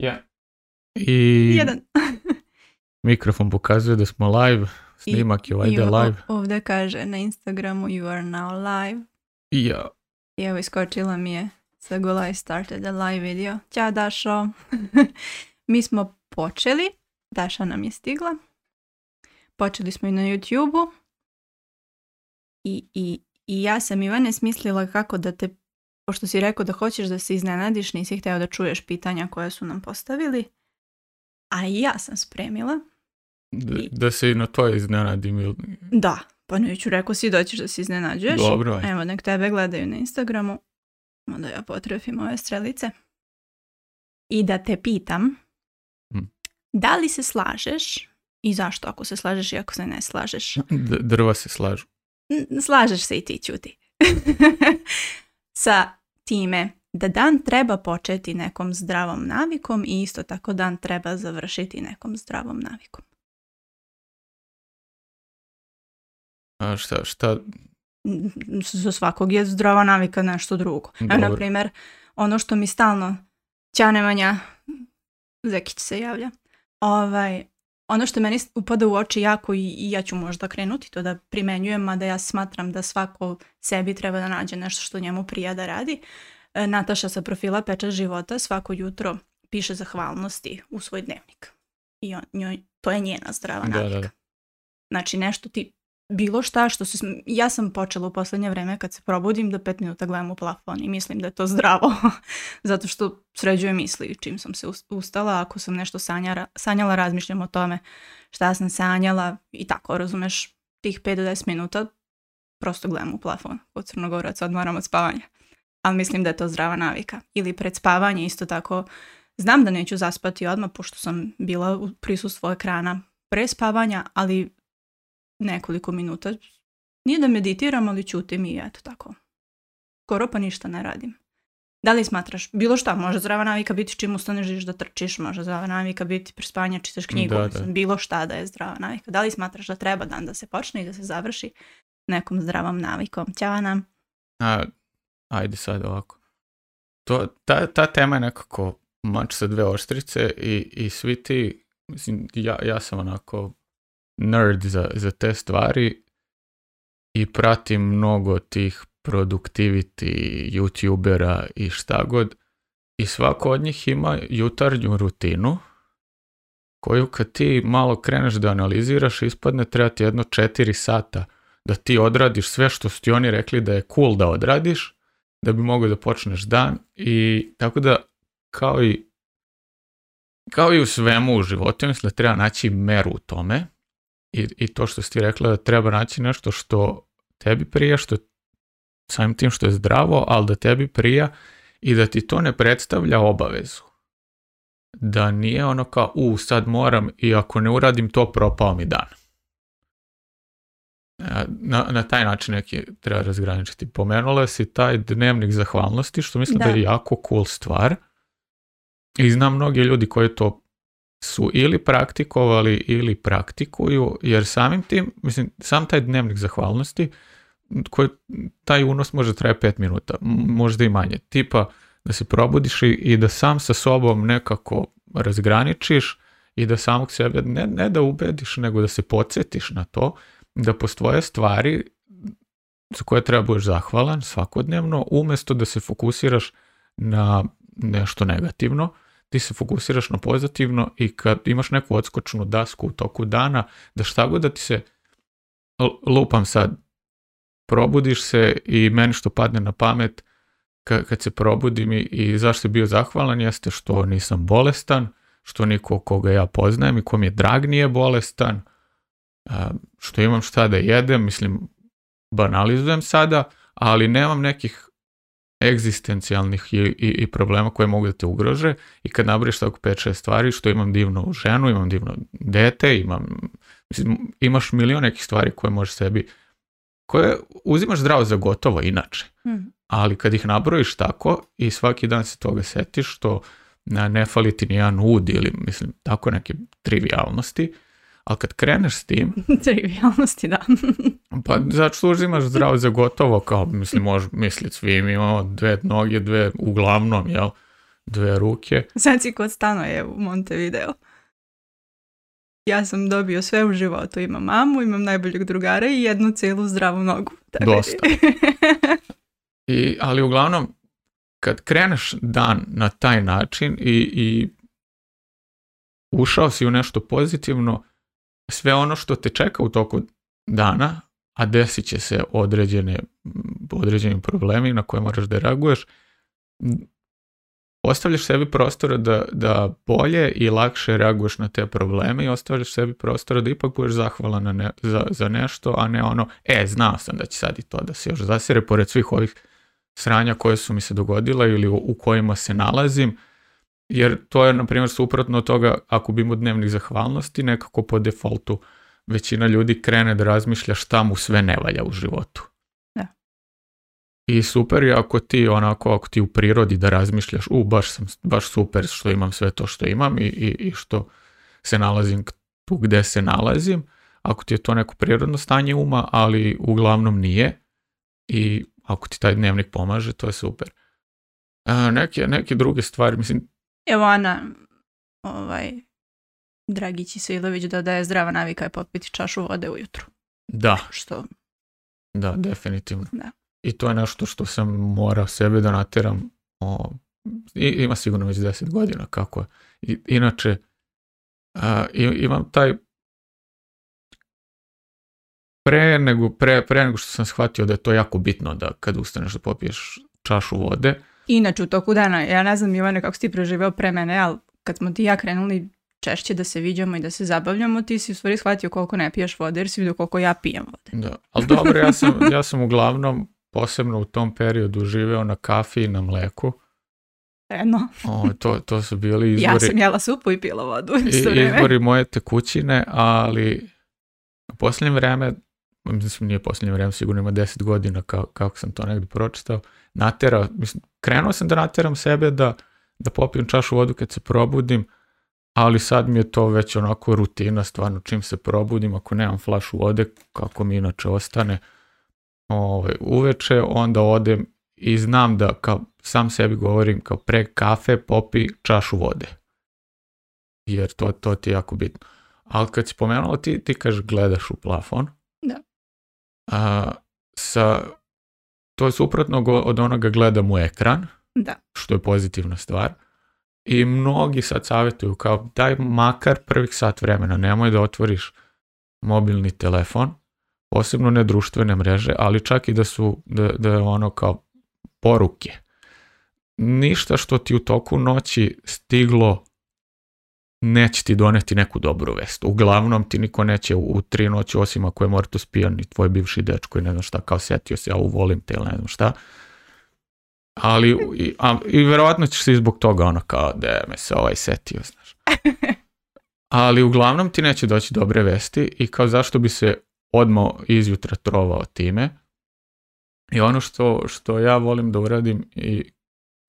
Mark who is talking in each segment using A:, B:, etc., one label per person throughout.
A: Ja. I...
B: Jedan.
A: mikrofon pokazuje da smo live. Snimak je live.
B: Ovdje kaže na Instagramu you are now live.
A: Ja.
B: I evo iskočila mi je sa Go Live started a live video. Ćao Dašo. mi smo počeli. Daša nam je stigla. Počeli smo i na YouTube-u. I, i, I ja sam Ivane smislila kako da te pošto si rekao da hoćeš da se iznenadiš, nisi htio da čuješ pitanja koja su nam postavili. A i ja sam spremila.
A: Da, se i na to iznenadim.
B: Da, pa neću rekao si doćiš da se iznenađuješ. Dobro. Evo, nek tebe gledaju na Instagramu. Onda ja potrefim ove strelice. I da te pitam, hm. da li se slažeš i zašto ako se slažeš i ako se ne slažeš?
A: D drva se slažu.
B: Slažeš se i ti, ćuti. sa time da dan treba početi nekom zdravom navikom i isto tako dan treba završiti nekom zdravom navikom.
A: A šta, šta?
B: Za svakog je zdrava navika nešto drugo. Dobar. Na primjer, ono što mi stalno Ćanemanja, Zekić se javlja, ovaj, ono što meni upada u oči jako i, ja ću možda krenuti to da primenjujem, da ja smatram da svako sebi treba da nađe nešto što njemu prija da radi. E, Nataša sa profila Peča života svako jutro piše zahvalnosti u svoj dnevnik. I on, njoj, to je njena zdrava navika. Da, da, da. Znači nešto ti bilo šta što se... Ja sam počela u posljednje vreme kad se probudim da pet minuta gledam u plafon i mislim da je to zdravo. Zato što sređuje misli čim sam se ustala. Ako sam nešto sanjala, razmišljam o tome šta sam sanjala i tako, razumeš, tih 5 do 10 minuta prosto gledam u plafon. Od Crnogoraca odmaram od spavanja. Ali mislim da je to zdrava navika. Ili pred spavanje isto tako. Znam da neću zaspati odmah pošto sam bila u prisustvu ekrana pre spavanja, ali nekoliko minuta. Nije da meditiram, ali čutim i eto tako. Skoro pa ništa ne radim. Da li smatraš bilo šta, može zdrava navika biti čim ustaneš da trčiš, može zdrava navika biti prespanja, čitaš knjigu, da, bilo šta da je zdrava navika. Da li smatraš da treba dan da se počne i da se završi nekom zdravom navikom? Ćao nam.
A: A, ajde sad ovako. To, ta, ta tema je nekako mač sa dve oštrice i, i svi ti, mislim, ja, ja sam onako nerd za, za te stvari i pratim mnogo tih productivity youtubera i šta god i svako od njih ima jutarnju rutinu koju kad ti malo kreneš da analiziraš ispadne treba ti jedno četiri sata da ti odradiš sve što su ti oni rekli da je cool da odradiš da bi mogao da počneš dan i tako da kao i kao i u svemu u životu mislim da treba naći meru u tome i, i to što si ti rekla da treba naći nešto što tebi prija, što samim tim što je zdravo, ali da tebi prija i da ti to ne predstavlja obavezu. Da nije ono kao, u, sad moram i ako ne uradim to, propao mi dan. E, na, na taj način neki treba razgraničiti. Pomenula si taj dnevnik zahvalnosti, što mislim da, da je jako cool stvar. I znam mnogi ljudi koji to su ili praktikovali ili praktikuju, jer samim tim, mislim, sam taj dnevnik zahvalnosti, koji, taj unos može traje 5 minuta, možda i manje. Tipa da se probudiš i, da sam sa sobom nekako razgraničiš i da samog sebe, ne, ne da ubediš, nego da se podsjetiš na to, da postoje stvari za koje treba budeš zahvalan svakodnevno, umjesto da se fokusiraš na nešto negativno, ti se fokusiraš na pozitivno i kad imaš neku odskočnu dasku u toku dana, da šta god da ti se lupam sad, probudiš se i meni što padne na pamet kad se probudim i zašto je bio zahvalan jeste što nisam bolestan, što niko koga ja poznajem i kom je drag nije bolestan, što imam šta da jedem, mislim banalizujem sada, ali nemam nekih egzistencijalnih i, i, problema koje mogu da te ugrože i kad nabriješ tako 5-6 stvari što imam divnu ženu, imam divno dete, imam, mislim, imaš milion nekih stvari koje možeš sebi koje uzimaš zdravo za gotovo inače, mm. ali kad ih nabrojiš tako i svaki dan se toga setiš što ne, fali ti nijedan ud ili mislim tako neke trivialnosti, ali kad kreneš s tim...
B: Trivialnosti, da.
A: pa znači uzimaš zdravo za gotovo, kao, mislim, možeš misliti svi mi imamo dve noge, dve, uglavnom, jel, dve ruke.
B: Sad si kod stanoje u Montevideo. Ja sam dobio sve u životu. Imam mamu, imam najboljeg drugara i jednu cijelu zdravu nogu.
A: Tako Dosta. I, ali uglavnom, kad kreneš dan na taj način i, i ušao si u nešto pozitivno, sve ono što te čeka u toku dana, a desit će se određene, određeni problemi na koje moraš da reaguješ, ostavljaš sebi prostora da, da bolje i lakše reaguješ na te probleme i ostavljaš sebi prostora da ipak budeš zahvalan na za, za, nešto, a ne ono, e, znao sam da će sad i to da se još zasire, pored svih ovih sranja koje su mi se dogodila ili u kojima se nalazim, jer to je, na primjer, suprotno od toga ako bimo dnevnih zahvalnosti, nekako po defaultu većina ljudi krene da razmišlja šta mu sve ne valja u životu.
B: Da.
A: I super je ako ti, onako, ako ti u prirodi da razmišljaš, u, baš sam, baš super što imam sve to što imam i, i, i što se nalazim tu gde se nalazim, ako ti je to neko prirodno stanje uma, ali uglavnom nije i ako ti taj dnevnik pomaže, to je super. neke, neke druge stvari, mislim,
B: Evo ovaj, Dragić Isilović da da je zdrava navika je popiti čašu vode ujutru.
A: Da.
B: Što...
A: Da, definitivno. Da. I to je nešto što sam morao sebe da nateram. i, ima sigurno već 10 godina kako je. I, inače, imam taj pre nego, pre, pre nego što sam shvatio da je to jako bitno da kad ustaneš da popiješ čašu vode,
B: inače u toku dana. Ja ne znam, Jovane, kako si ti preživeo pre mene, ali kad smo ti ja krenuli češće da se viđamo i da se zabavljamo, ti si u stvari shvatio koliko ne piješ vode jer si vidio koliko ja pijem vode.
A: Da, ali dobro, ja sam, ja sam uglavnom posebno u tom periodu živeo na kafi i na mleku.
B: Eno.
A: to, to su bili izbori.
B: Ja sam jela supu i pila vodu.
A: izbori moje tekućine, ali u posljednje vreme mislim nije posljednje vrijeme, sigurno ima 10 godina kako sam to negdje pročitao, naterao, mislim, krenuo sam da nateram sebe da, da popijem čašu vodu kad se probudim, ali sad mi je to već onako rutina, stvarno čim se probudim, ako nemam flašu vode, kako mi inače ostane, ovaj, uveče, onda odem i znam da kao, sam sebi govorim kao pre kafe popi čašu vode. Jer to, to ti je jako bitno. Ali kad si pomenula ti, ti kažeš gledaš u plafon, a, sa, to je suprotno od onoga gledam u ekran,
B: da.
A: što je pozitivna stvar. I mnogi sad savjetuju kao daj makar prvih sat vremena, nemoj da otvoriš mobilni telefon, posebno ne društvene mreže, ali čak i da su, da, da je ono kao poruke. Ništa što ti u toku noći stiglo neće ti doneti neku dobru vestu. Uglavnom ti niko neće u, u tri noći, osim ako je Mortus pijan i tvoj bivši dečko i ne znam šta, kao setio se, ja uvolim te ili ne znam šta. Ali, i, a, verovatno ćeš se zbog toga ono kao, da me se ovaj setio, znaš. Ali uglavnom ti neće doći dobre vesti i kao zašto bi se odmah izjutra trovao time. I ono što, što ja volim da uradim, i,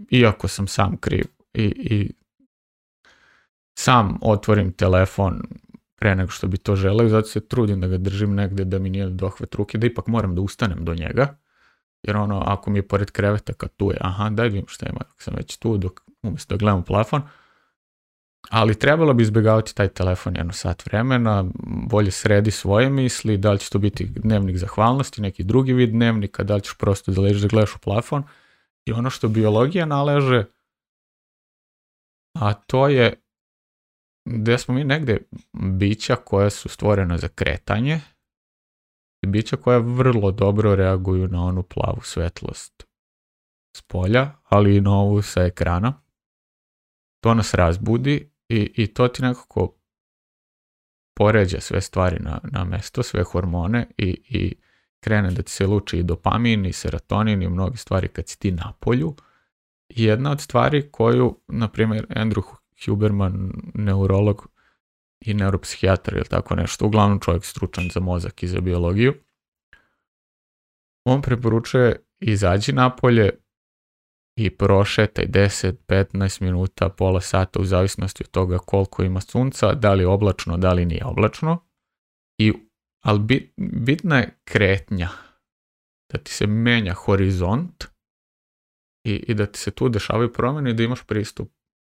A: iako sam sam kriv i, i sam otvorim telefon pre nego što bi to želeo, zato se trudim da ga držim negde da mi nije dohvat ruke, da ipak moram da ustanem do njega, jer ono, ako mi je pored kreveta kad tu je, aha, daj vidim šta ima, dok sam već tu, dok umjesto da gledam plafon, ali trebalo bi izbjegavati taj telefon jedno sat vremena, bolje sredi svoje misli, da li će to biti dnevnik zahvalnosti, neki drugi vid dnevnika, da li ćeš prosto da ležiš da gledaš u plafon. I ono što biologija naleže, a to je gdje smo mi negdje bića koja su stvorena za kretanje i bića koja vrlo dobro reaguju na onu plavu svetlost s polja, ali i na ovu sa ekrana. To nas razbudi i, i to ti nekako poređa sve stvari na, na mesto, sve hormone i, i krene da ti se luči i dopamin i serotonin i mnogi stvari kad si ti na polju. Jedna od stvari koju, na primjer, Andrew Huberman, neurolog i neuropsihijatar ili tako nešto, uglavnom čovjek stručan za mozak i za biologiju, on preporučuje izađi napolje i prošetaj 10, 15 minuta, pola sata u zavisnosti od toga koliko ima sunca, da li je oblačno, da li nije oblačno. I, ali bit, bitna je kretnja, da ti se menja horizont i, i da ti se tu dešavaju promjene i da imaš pristup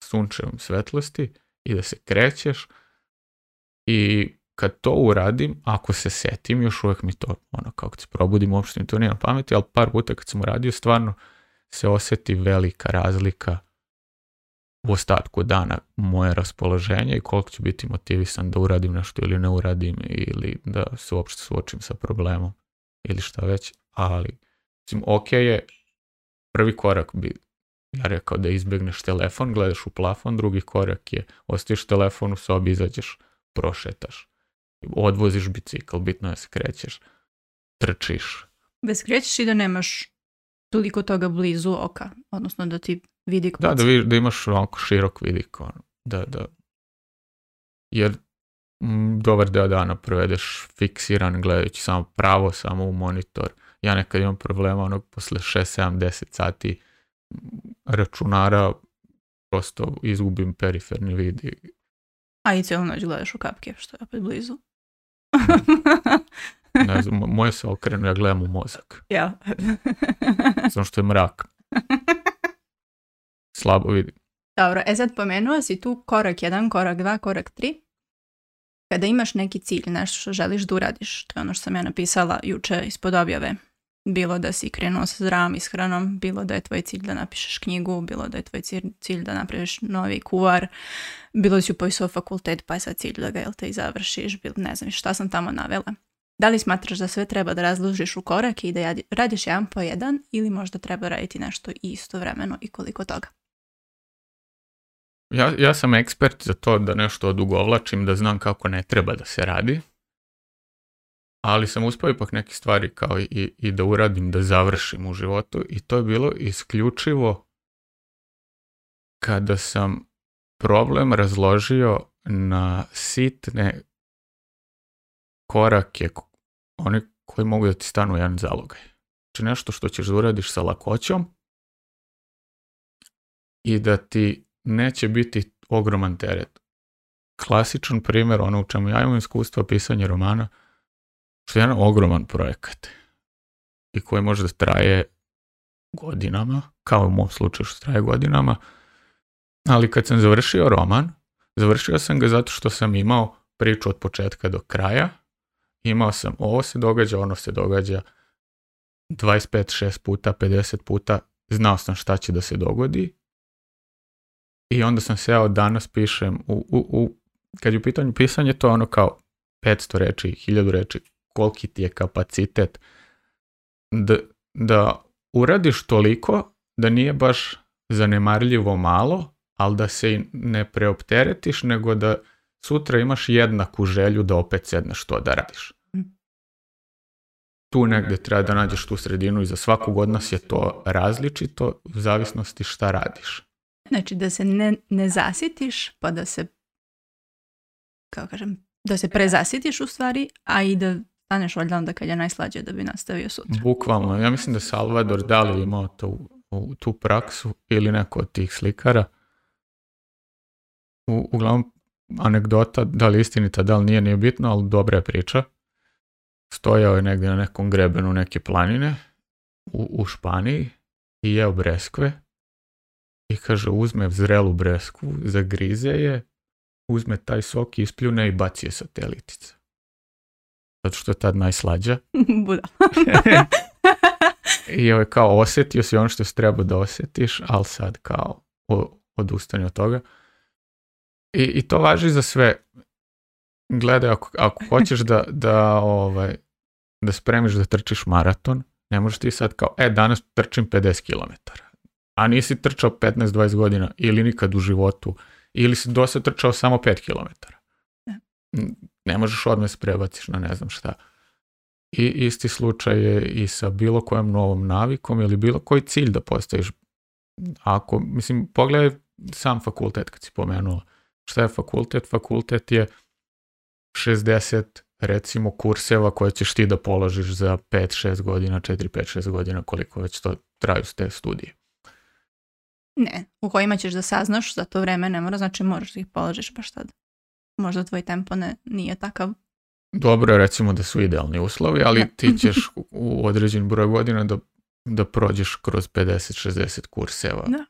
A: sunčevom svetlosti i da se krećeš i kad to uradim, ako se setim, još uvijek mi to, ono, kao se probudim, uopšte mi to nije na pameti, ali par puta kad sam uradio, stvarno se osjeti velika razlika u ostatku dana moje raspoloženje i koliko ću biti motivisan da uradim nešto ili ne uradim ili da se uopšte suočim sa problemom ili šta već, ali mislim, ok je, prvi korak bi ja rekao da izbjegneš telefon, gledaš u plafon, drugi korak je ostaviš telefon u sobi, izađeš, prošetaš, odvoziš bicikl, bitno je se krećeš, trčiš.
B: Bez krećeš i da nemaš toliko toga blizu oka, odnosno da ti
A: vidi
B: Da,
A: da, da imaš onako širok vidik. Ono. Da, da. Jer dobar deo dana provedeš fiksiran gledajući samo pravo, samo u monitor. Ja nekad imam problema onog posle 6, 7, 10 sati računara prosto izgubim periferni vid.
B: A i cijelu noć gledaš u kapke, što je opet blizu.
A: ne znam, moje se okrenu, ja gledam u mozak. Ja. znam što je mrak. Slabo vidim.
B: Dobro, e sad pomenuo si tu korak 1, korak 2, korak 3. Kada imaš neki cilj, nešto što želiš da uradiš, to je ono što sam ja napisala juče ispod objave bilo da si krenuo sa zdravom ishranom, bilo da je tvoj cilj da napišeš knjigu, bilo da je tvoj cilj da napraviš novi kuvar, bilo da si upisao fakultet pa je sad cilj da ga jel te i završiš, bilo, ne znam šta sam tamo navela. Da li smatraš da sve treba da razložiš u korak i da radiš jedan po jedan ili možda treba raditi nešto istovremeno i koliko toga?
A: Ja, ja sam ekspert za to da nešto odugovlačim, da znam kako ne treba da se radi ali sam uspio ipak neke stvari kao i, i da uradim, da završim u životu i to je bilo isključivo kada sam problem razložio na sitne korake, oni koji mogu da ti stanu jedan zalogaj. Znači nešto što ćeš da uradiš sa lakoćom i da ti neće biti ogroman teret. Klasičan primjer, ono u čemu ja imam iskustva, pisanje romana – što je jedan ogroman projekat i koji može da traje godinama, kao u mom slučaju što traje godinama, ali kad sam završio roman, završio sam ga zato što sam imao priču od početka do kraja, imao sam ovo se događa, ono se događa 25-6 puta, 50 puta, znao sam šta će da se dogodi i onda sam se ja danas pišem, u, u, u, kad je u pitanju pisanje, to je ono kao 500 reči, 1000 reči, koliki ti je kapacitet da, da uradiš toliko da nije baš zanemarljivo malo, ali da se i ne preopteretiš, nego da sutra imaš jednaku želju da opet sedneš to da radiš. Mhm. Tu negdje treba da nađeš tu sredinu i za svakog od nas je to različito u zavisnosti šta radiš.
B: Znači da se ne, ne zasitiš, pa da se, kao kažem, da se e, prezasitiš u stvari, a i da staneš valjda onda kad je najslađe da bi nastavio sutra.
A: Bukvalno, ja mislim da Salvador li imao tu, tu praksu ili neko od tih slikara. U, uglavnom, anegdota, da li istinita, da li nije, nije bitno, ali dobra je priča. Stojao je negdje na nekom grebenu neke planine u, Španiji i jeo breskve i kaže uzme zrelu bresku, zagrize je, uzme taj sok, ispljune i baci je zato što je tad najslađa.
B: Buda.
A: I ovaj kao osjetio si ono što se trebao da osjetiš, ali sad kao odustanje od toga. I, i to važi za sve. Gledaj, ako, ako hoćeš da, da, ovaj, da spremiš da trčiš maraton, ne možeš ti sad kao, e, danas trčim 50 km. A nisi trčao 15-20 godina ili nikad u životu. Ili si do sad trčao samo 5 km ne možeš odmah se prebaciš na ne znam šta. I isti slučaj je i sa bilo kojom novom navikom ili bilo koji cilj da postaviš. Ako, mislim, pogledaj sam fakultet kad si pomenula. Šta je fakultet? Fakultet je 60 recimo kurseva koje ćeš ti da položiš za 5-6 godina, 4-5-6 godina koliko već to traju te studije.
B: Ne, u kojima ćeš da saznaš za to vreme ne mora, znači moraš da ih položiš baš tada možda tvoj tempo ne, nije takav.
A: Dobro, je recimo da su idealni uslovi, ali ti ćeš u određen broj godina da, prođeš kroz 50-60 kurseva. Da.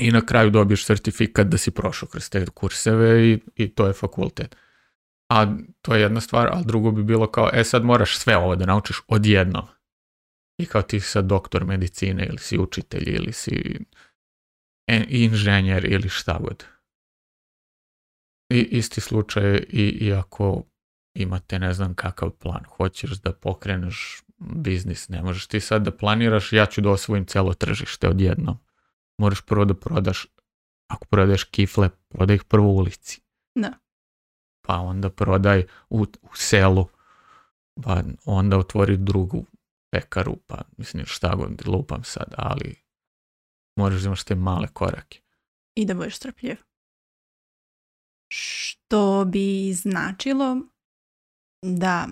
A: I na kraju dobiješ certifikat da si prošao kroz te kurseve i, i to je fakultet. A to je jedna stvar, a drugo bi bilo kao, e sad moraš sve ovo da naučiš odjednom. I kao ti sad doktor medicine ili si učitelj ili si e, inženjer ili šta god. I isti slučaj i, i ako imate ne znam kakav plan, hoćeš da pokreneš biznis, ne možeš ti sad da planiraš, ja ću da osvojim celo tržište odjednom. Moraš prvo da prodaš, ako prodaješ kifle, prodaj ih prvo u ulici.
B: Da.
A: Pa onda prodaj u, selu, pa onda otvori drugu pekaru, pa mislim šta god, lupam sad, ali moraš da imaš te male korake.
B: I da budeš strpljiv što bi značilo da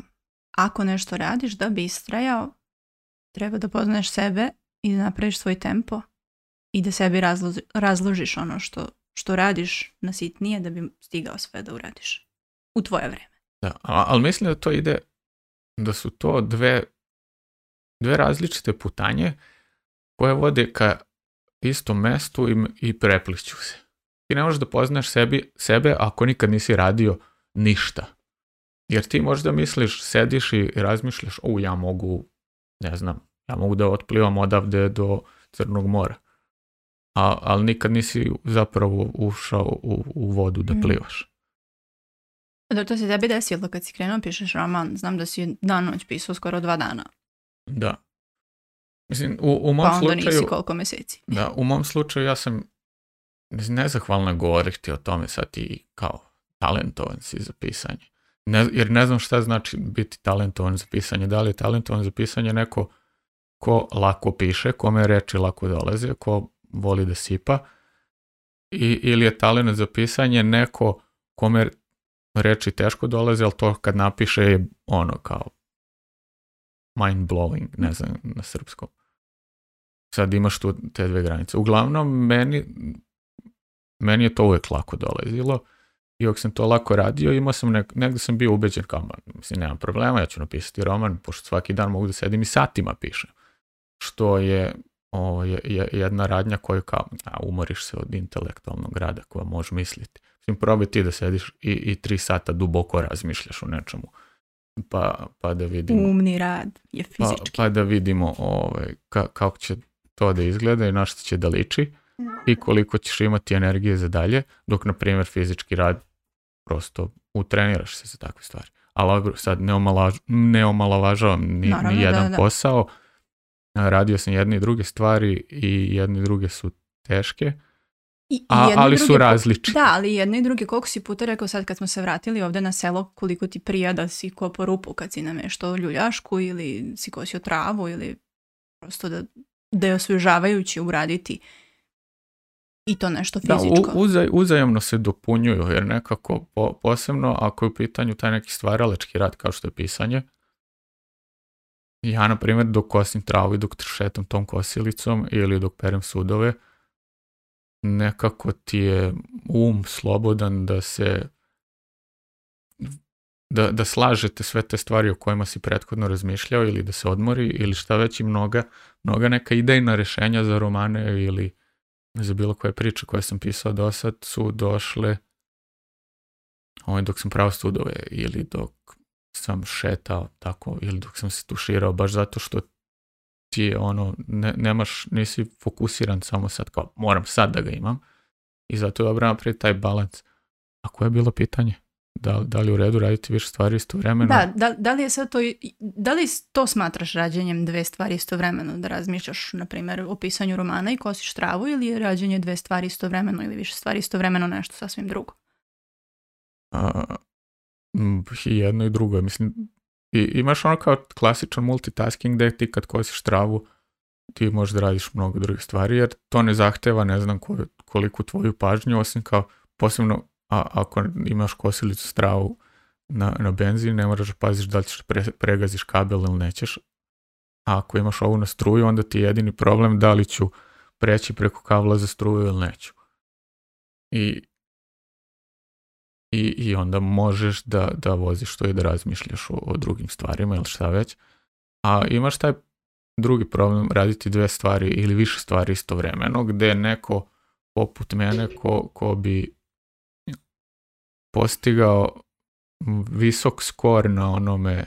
B: ako nešto radiš da bi istrajao, treba da poznaš sebe i da napraviš svoj tempo i da sebi razložiš ono što, što radiš na sitnije da bi stigao sve da uradiš u tvoje vreme.
A: Da, ali mislim da to ide, da su to dve, različite putanje koje vode ka istom mestu i, i se. Ti ne možeš da poznaš sebi, sebe ako nikad nisi radio ništa. Jer ti možda misliš, sediš i razmišljaš, o ja mogu, ne znam, ja mogu da otplivam odavde do Crnog mora. A, ali nikad nisi zapravo ušao u, u vodu da mhm. plivaš.
B: Da, to se tebi desilo kad si krenuo pišeš roman. Znam da si dan noć pisao skoro dva dana.
A: Da. Mislim, u, u mom pa onda slučaju, nisi
B: koliko meseci.
A: Da, u mom slučaju ja sam nezahvalno je govoriti o tome sad ti kao talentovan si za pisanje. Ne, jer ne znam šta znači biti talentovan za pisanje. Da li je talentovan za pisanje neko ko lako piše, kome reči lako dolaze, ko voli da sipa, I, ili je talent za pisanje neko kome reči teško dolaze, ali to kad napiše je ono kao mind blowing, ne znam na srpskom. Sad imaš tu te dve granice. Uglavnom, meni meni je to uvijek lako dolazilo. I dok sam to lako radio, imao sam nek, negdje sam bio ubeđen kao, mislim, nemam problema, ja ću napisati roman, pošto svaki dan mogu da sedim i satima pišem. Što je, o, jedna radnja koju kao, a, umoriš se od intelektualnog rada koja možeš misliti. Mislim, probaj ti da sediš i, i tri sata duboko razmišljaš o nečemu. Pa, pa da vidimo...
B: Umni rad je
A: pa, fizički. Pa, pa da vidimo ovaj, kako će to da izgleda i na što će da liči i koliko ćeš imati energije za dalje, dok, na primjer, fizički rad prosto utreniraš se za takve stvari. Ali sad ne, omalaž, ni, jedan posao. Radio sam jedne i druge stvari i jedne i druge su teške, i, ali su različite.
B: Da, ali jedne i druge koliko si puta rekao sad kad smo se vratili ovdje na selo, koliko ti prija da si kopo rupu kad si nešto ljuljašku ili si kosio travu ili prosto da, da je osvježavajući uraditi i to nešto fizičko. Da,
A: uzaj, uzajemno se dopunjuju, jer nekako, posebno ako je u pitanju taj neki stvaralački rad kao što je pisanje, ja, na primjer, dok kosim travu i dok šetam tom kosilicom ili dok perem sudove, nekako ti je um slobodan da se da, da slažete sve te stvari o kojima si prethodno razmišljao ili da se odmori ili šta već i mnoga, mnoga neka idejna rješenja za romane ili za bilo koje priče koje sam pisao do sad su došle ovaj, dok sam pravo studove ili dok sam šetao tako ili dok sam se tuširao baš zato što ti je ono nemaš, nisi fokusiran samo sad kao moram sad da ga imam i zato je dobro napraviti taj balans. A koje je bilo pitanje? da, da li u redu raditi više stvari istovremeno?
B: Da, da, da li je sad to, da li to smatraš rađenjem dve stvari istovremeno, da razmišljaš, na primjer, o pisanju romana i kosiš travu ili je rađenje dve stvari istovremeno ili više stvari istovremeno nešto sasvim drugo?
A: A, jedno i drugo, mislim, i, imaš ono kao klasičan multitasking gdje ti kad kosiš travu ti možeš da radiš mnogo drugih stvari jer to ne zahteva ne znam koliku tvoju pažnju osim kao posebno a ako imaš kosilicu stravu na, na benzin, ne moraš paziš da li ćeš pregaziš kabel ili nećeš. A ako imaš ovu na struju, onda ti je jedini problem da li ću preći preko kabla za struju ili neću. I, i, onda možeš da, da voziš to i da razmišljaš o, drugim stvarima ili šta već. A imaš taj drugi problem raditi dve stvari ili više stvari istovremeno, gde neko poput mene ko bi postigao visok skor na onome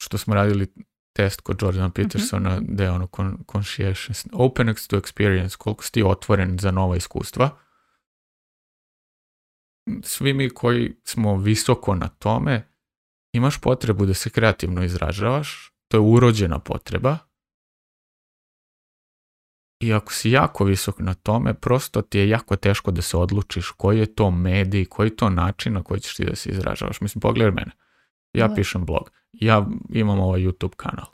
A: što smo radili test kod Jordan mhm. Petersona, mm da je ono conscientious, openness to experience, koliko si otvoren za nova iskustva. Svi mi koji smo visoko na tome, imaš potrebu da se kreativno izražavaš, to je urođena potreba, i ako si jako visok na tome, prosto ti je jako teško da se odlučiš koji je to medij, koji je to način na koji ćeš ti da se izražavaš. Mislim, pogledaj mene. Ja pišem blog. Ja imam ovaj YouTube kanal.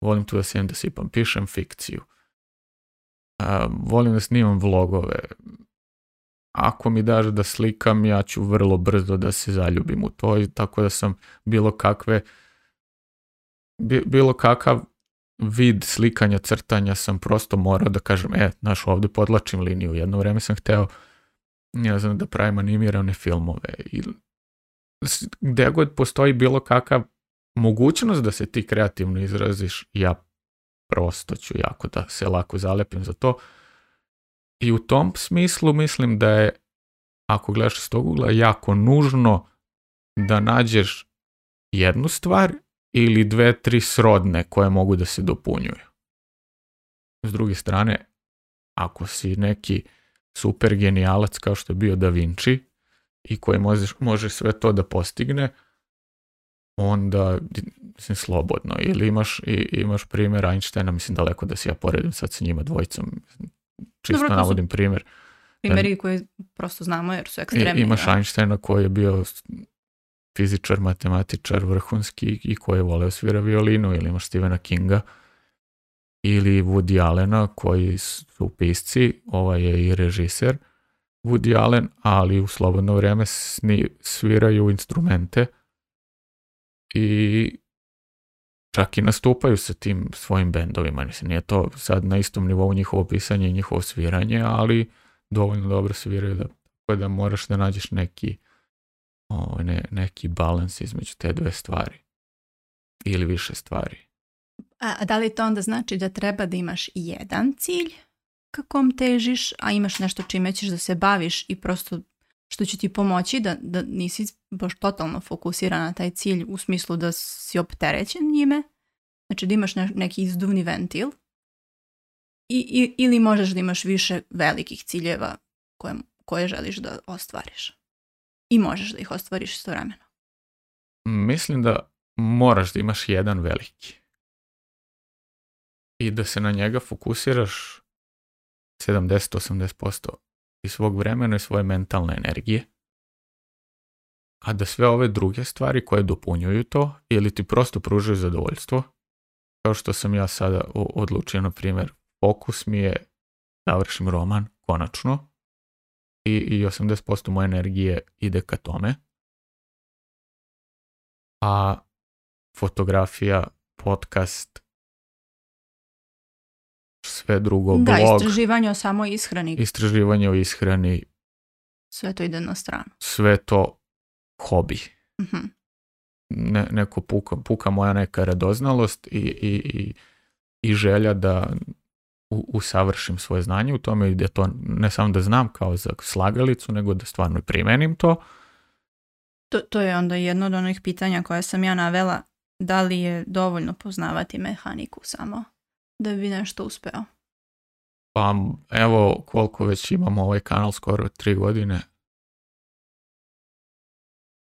A: Volim tu da sjedem da sipam. Pišem fikciju. Uh, volim da snimam vlogove. Ako mi daže da slikam, ja ću vrlo brzo da se zaljubim u to i tako da sam bilo kakve bilo kakav vid slikanja, crtanja sam prosto morao da kažem, e, znaš, ovdje podlačim liniju. Jedno vrijeme sam hteo ne znam, da pravim animirane filmove. I gdje god postoji bilo kakav mogućnost da se ti kreativno izraziš, ja prosto ću jako da se lako zalepim za to. I u tom smislu mislim da je, ako gledaš s tog ugla, jako nužno da nađeš jednu stvar ili dve, tri srodne koje mogu da se dopunjuju. S druge strane, ako si neki super genijalac kao što je bio Da Vinci i koji može, može sve to da postigne, onda mislim slobodno ili imaš i, imaš primjer Einsteina mislim daleko da se ja poredim sad sa njima dvojicom čisto Dobro, navodim primjer
B: primjeri koji prosto znamo jer su ekstremni.
A: Imaš Einsteina koji je bio fizičar, matematičar, vrhunski i koji je voleo svira violinu ili imaš Stephena Kinga ili Woody Allena koji su pisci, ovaj je i režiser Woody Allen, ali u slobodno vrijeme sviraju instrumente i čak i nastupaju sa tim svojim bendovima. Mislim, nije to sad na istom nivou njihovo pisanje i njihovo sviranje, ali dovoljno dobro sviraju da, da moraš da nađeš neki Ovaj ne, neki balans između te dve stvari ili više stvari.
B: A da li to onda znači da treba da imaš jedan cilj kakom težiš, a imaš nešto čime ćeš da se baviš i prosto što će ti pomoći da, da nisi baš totalno fokusiran na taj cilj u smislu da si opterećen njime, znači da imaš neki izduvni ventil I, i, ili možeš da imaš više velikih ciljeva koje, koje želiš da ostvariš i možeš da ih ostvariš istovremeno.
A: Mislim da moraš da imaš jedan veliki. I da se na njega fokusiraš 70-80% i svog vremena i svoje mentalne energije. A da sve ove druge stvari koje dopunjuju to ili ti prosto pružaju zadovoljstvo, kao što sam ja sada odlučio, na primjer, fokus mi je završim roman, konačno, i, i 80% moje energije ide ka tome. A fotografija, podcast, sve drugo,
B: da, blog. Da, istraživanje o samo ishrani.
A: Istraživanje o ishrani.
B: Sve to ide na stranu.
A: Sve to hobi. uh Ne, neko puka, puka moja neka radoznalost i, i, i, i želja da usavršim svoje znanje u tome i da to ne samo da znam kao za slagalicu, nego da stvarno primenim to.
B: to. To je onda jedno od onih pitanja koje sam ja navela, da li je dovoljno poznavati mehaniku samo da bi nešto uspeo?
A: Pa evo koliko već imamo ovaj kanal, skoro tri godine,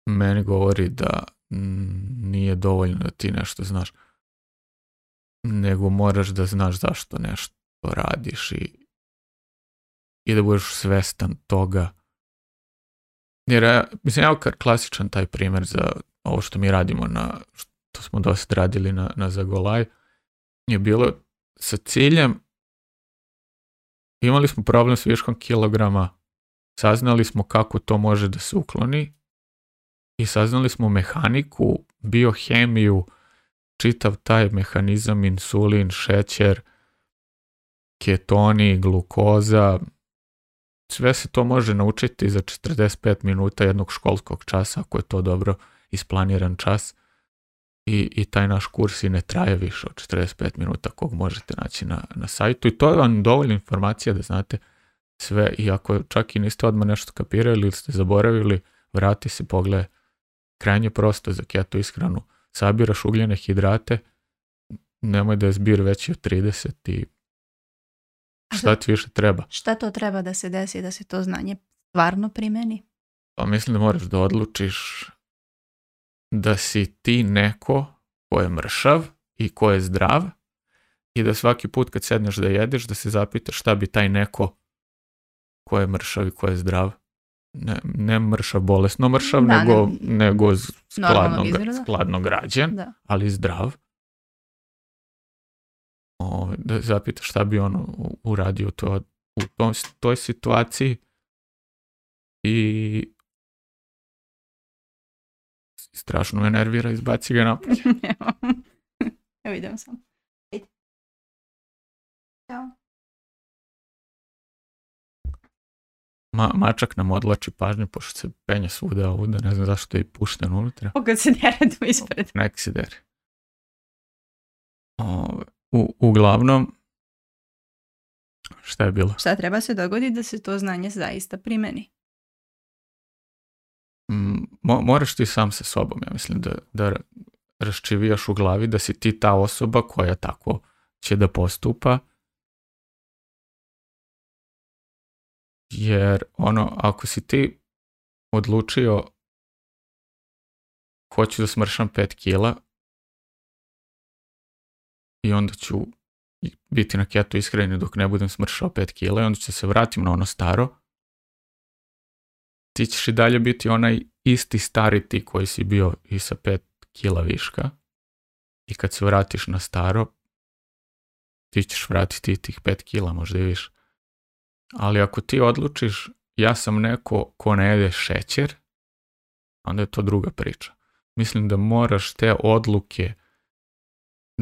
A: meni govori da mm, nije dovoljno da ti nešto znaš, nego moraš da znaš zašto nešto to radiš i, i da budeš svestan toga. Jer, e, mislim, evo kar klasičan taj primjer za ovo što mi radimo, na, što smo dosta radili na, na Zagolaj, je bilo sa ciljem imali smo problem s viškom kilograma, saznali smo kako to može da se ukloni i saznali smo mehaniku, biohemiju, čitav taj mehanizam, insulin, šećer, ketoni, glukoza, sve se to može naučiti za 45 minuta jednog školskog časa, ako je to dobro isplaniran čas. I, i taj naš kurs i ne traje više od 45 minuta kog možete naći na, na sajtu i to je vam dovoljna informacija da znate sve i ako čak i niste odmah nešto kapirali ili ste zaboravili, vrati se pogled krajnje prosto za keto ishranu. Sabiraš ugljene hidrate, nemoj da je zbir veći od 30 i Šta ti više treba?
B: Šta to treba da se desi da se to znanje stvarno primeni?
A: Pa mislim da moraš da odlučiš da si ti neko ko je mršav i ko je zdrav i da svaki put kad sedneš da jedeš da se zapitaš šta bi taj neko ko je mršav i ko je zdrav ne, ne mršav, bolesno mršav, nego, ne, nego skladno, skladno građen, ali zdrav, Ovaj, da zapita šta bi on uradio to, u tom, toj situaciji i strašno me nervira, izbaci ga napolje.
B: Evo
A: idem sam. Ma, mačak nam odlači pažnju, pošto se penje svuda ovuda, ne znam zašto je i pušten unutra.
B: Pogod se ne
A: ispred. Nek se u, uglavnom, šta je bilo?
B: Šta treba se dogoditi da se to znanje zaista primeni?
A: Mm, mo, moraš ti sam sa sobom, ja mislim, da, da raščivijaš u glavi da si ti ta osoba koja tako će da postupa. Jer ono, ako si ti odlučio hoću da smršam 5 kila, i onda ću biti na keto iskreni dok ne budem smršao 5 kila i onda ću se vratim na ono staro. Ti ćeš i dalje biti onaj isti stari ti koji si bio i sa 5 kila viška i kad se vratiš na staro, ti ćeš vratiti tih 5 kila možda i više. Ali ako ti odlučiš ja sam neko ko ne jede šećer, onda je to druga priča. Mislim da moraš te odluke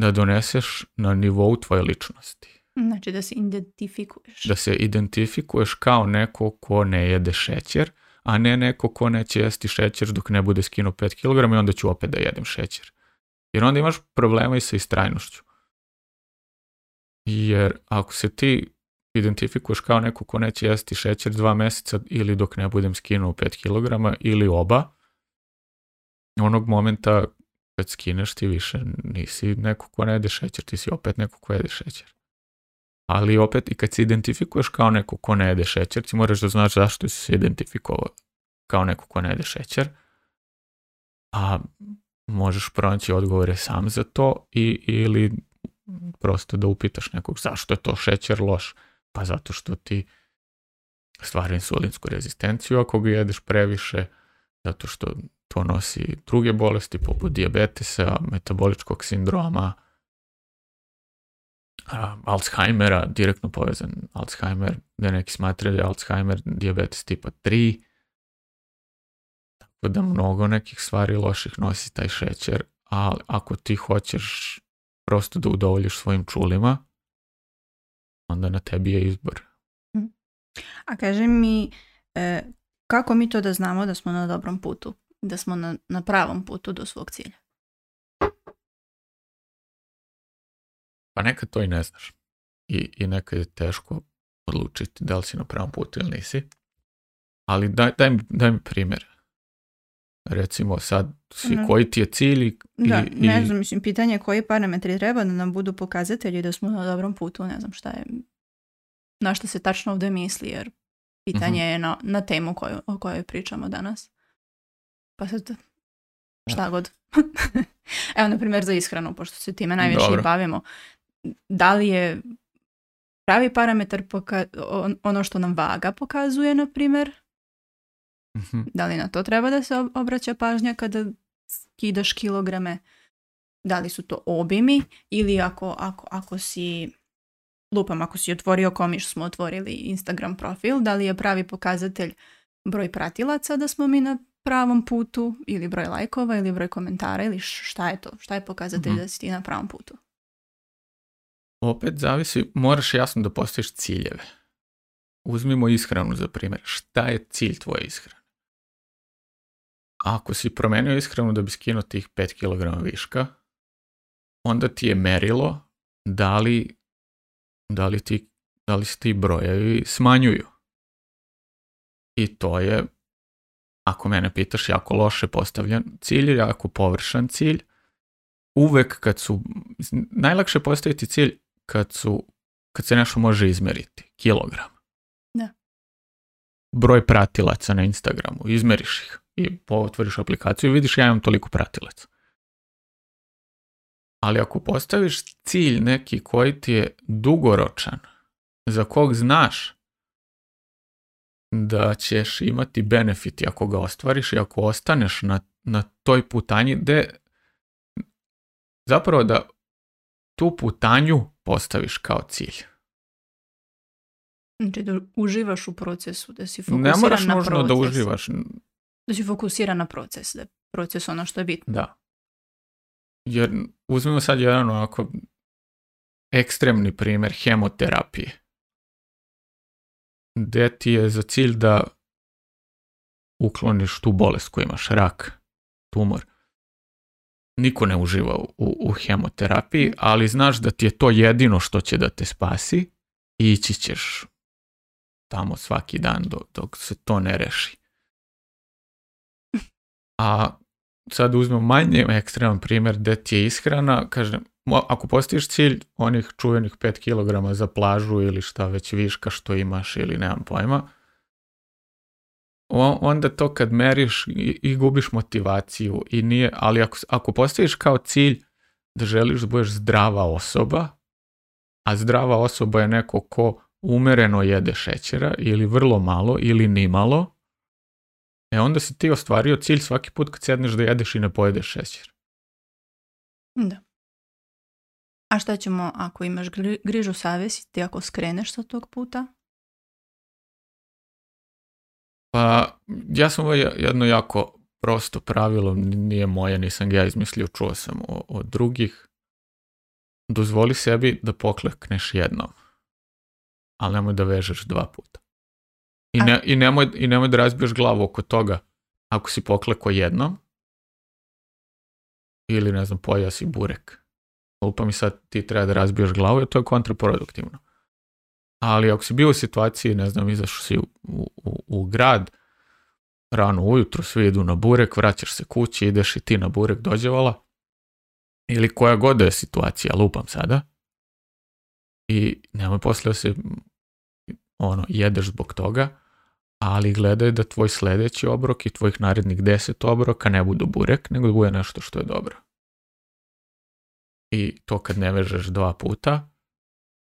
A: da doneseš na nivou tvoje ličnosti.
B: Znači da se identifikuješ.
A: Da se identifikuješ kao neko ko ne jede šećer, a ne neko ko neće jesti šećer dok ne bude skinuo 5 kg i onda ću opet da jedem šećer. Jer onda imaš problema i sa istrajnošću. Jer ako se ti identifikuješ kao neko ko neće jesti šećer dva meseca ili dok ne budem skinuo 5 kg ili oba, onog momenta kad skineš ti više nisi neko ko ne jede šećer, ti si opet neko ko jede šećer. Ali opet i kad se identifikuješ kao neko ko ne jede šećer, ti moraš da znaš zašto si se identifikovao kao neko ko ne jede šećer, a možeš pronaći odgovore sam za to i, ili prosto da upitaš nekog zašto je to šećer loš, pa zato što ti stvari insulinsku rezistenciju ako ga jedeš previše, zato što to nosi druge bolesti poput diabetesa, metaboličkog sindroma, Alzheimera, direktno povezan Alzheimer, da neki smatraju da je Alzheimer diabetes tipa 3, tako da mnogo nekih stvari loših nosi taj šećer, ali ako ti hoćeš prosto da udovoljiš svojim čulima, onda na tebi je izbor. Mhm.
B: A kaže mi, e, kako mi to da znamo da smo na dobrom putu? da smo na, pravom putu do svog cilja.
A: Pa nekad to i ne znaš. I, i nekad je teško odlučiti da li si na pravom putu ili nisi. Ali daj, daj, mi, daj mi primjer. Recimo sad, svi mhm. koji ti je cilj i...
B: Da, i, ne znam, mislim, pitanje je koji parametri treba da nam budu pokazatelji da smo na dobrom putu, ne znam šta je, na što se tačno ovdje misli, jer pitanje mhm. je na, na temu koju, o kojoj pričamo danas. Pa sad, šta god. Evo, na primjer, za ishranu, pošto se time najviše bavimo. Da li je pravi parametar ono što nam vaga pokazuje, na primjer? Mhm. Da li na to treba da se obraća pažnja kada skidaš kilograme? Da li su to obimi ili ako, ako, ako si lupam, ako si otvorio komiš smo otvorili Instagram profil, da li je pravi pokazatelj broj pratilaca da smo mi na pravom putu ili broj lajkova ili broj komentara ili šta je to, šta je pokazatelj mhm. da si ti na pravom putu?
A: Opet zavisi, moraš jasno da postojiš ciljeve. Uzmimo ishranu za primjer. Šta je cilj tvoje ishrane? Ako si promenio ishranu da bi skinuo tih 5 kg viška, onda ti je merilo da li, da li, ti, da li se ti brojevi smanjuju. I to je ako mene pitaš, jako loše postavljen cilj, jako površan cilj. Uvek kad su, najlakše postaviti cilj kad su, kad se nešto može izmeriti, kilogram. Da. Broj pratilaca na Instagramu, izmeriš ih i otvoriš aplikaciju i vidiš ja imam toliko pratilaca. Ali ako postaviš cilj neki koji ti je dugoročan, za kog znaš da ćeš imati benefit ako ga ostvariš i ako ostaneš na, na toj putanji zapravo da tu putanju postaviš kao cilj.
B: Znači da uživaš u procesu, da si
A: fokusiran na proces. Ne moraš nužno da uživaš.
B: Da si fokusiran na proces, da je proces ono što je bitno.
A: Da. Jer uzmimo sad jedan onako ekstremni primjer hemoterapije gdje ti je za cilj da ukloniš tu bolest koju imaš, rak, tumor. Niko ne uživa u, u hemoterapiji, mhm. ali znaš da ti je to jedino što će da te spasi i ići ćeš tamo svaki dan dok, dok se to ne reši. A sad uzmem manje ekstreman primjer gdje ti je ishrana, kažem, ako postiš cilj onih čuvenih 5 kg za plažu ili šta već viška što imaš ili nemam pojma, onda to kad meriš i, gubiš motivaciju i nije, ali ako, ako postaviš kao cilj da želiš da budeš zdrava osoba, a zdrava osoba je neko ko umereno jede šećera ili vrlo malo ili nimalo, e onda si ti ostvario cilj svaki put kad sedneš da jedeš i ne pojedeš šećer.
B: Da. A šta ćemo ako imaš grižu savjesti, ako skreneš sa tog puta?
A: Pa, ja sam ovo jedno jako prosto pravilo, nije moje, nisam ga ja izmislio, čuo sam od drugih. Dozvoli sebi da poklekneš jednom, ali nemoj da vežeš dva puta. I, ne, i, nemoj, I nemoj da razbiješ glavu oko toga ako si pokleko jednom ili, ne znam, pojao si burek Lupa mi sad ti treba da razbiješ glavu, jer to je kontraproduktivno. Ali ako si bio u situaciji, ne znam, izašao si u, u, grad, rano ujutro, svi idu na burek, vraćaš se kući, ideš i ti na burek dođevala, ili koja god je situacija, lupam sada, i nemoj poslije se ono, jedeš zbog toga, ali gledaj da tvoj sljedeći obrok i tvojih narednih deset obroka ne budu burek, nego da bude nešto što je dobro i to kad ne vežeš dva puta,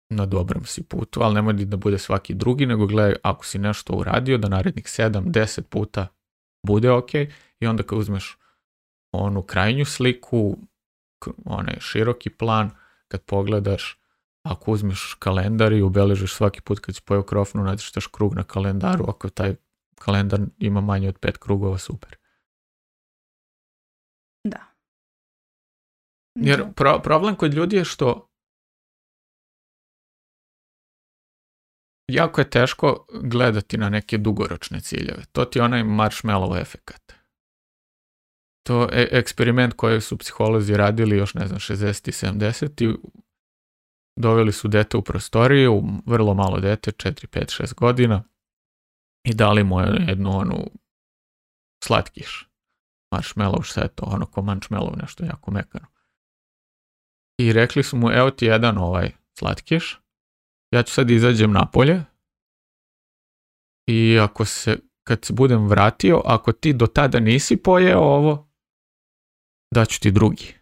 A: na dobrom si putu, ali nemoj da bude svaki drugi, nego gledaj ako si nešto uradio, da narednih 7, 10 puta bude ok i onda kad uzmeš onu krajnju sliku, onaj široki plan, kad pogledaš, ako uzmeš kalendar i ubeležiš svaki put kad si pojeo krofnu, nacrtaš krug na kalendaru, ako taj kalendar ima manje od pet krugova, super. Jer problem kod ljudi je što jako je teško gledati na neke dugoročne ciljeve. To ti je onaj marshmallow efekat. To je eksperiment koji su psiholozi radili još, ne znam, 60 i 70 i doveli su dete u prostoriju, vrlo malo dete, 4, 5, 6 godina i dali mu jednu onu slatkiš. Marshmallow, što je to? Ono ko marshmallow, nešto jako mekano i rekli su mu evo ti jedan ovaj slatkiš, ja ću sad izađem napolje i ako se, kad se budem vratio, ako ti do tada nisi pojeo ovo, daću ti drugi.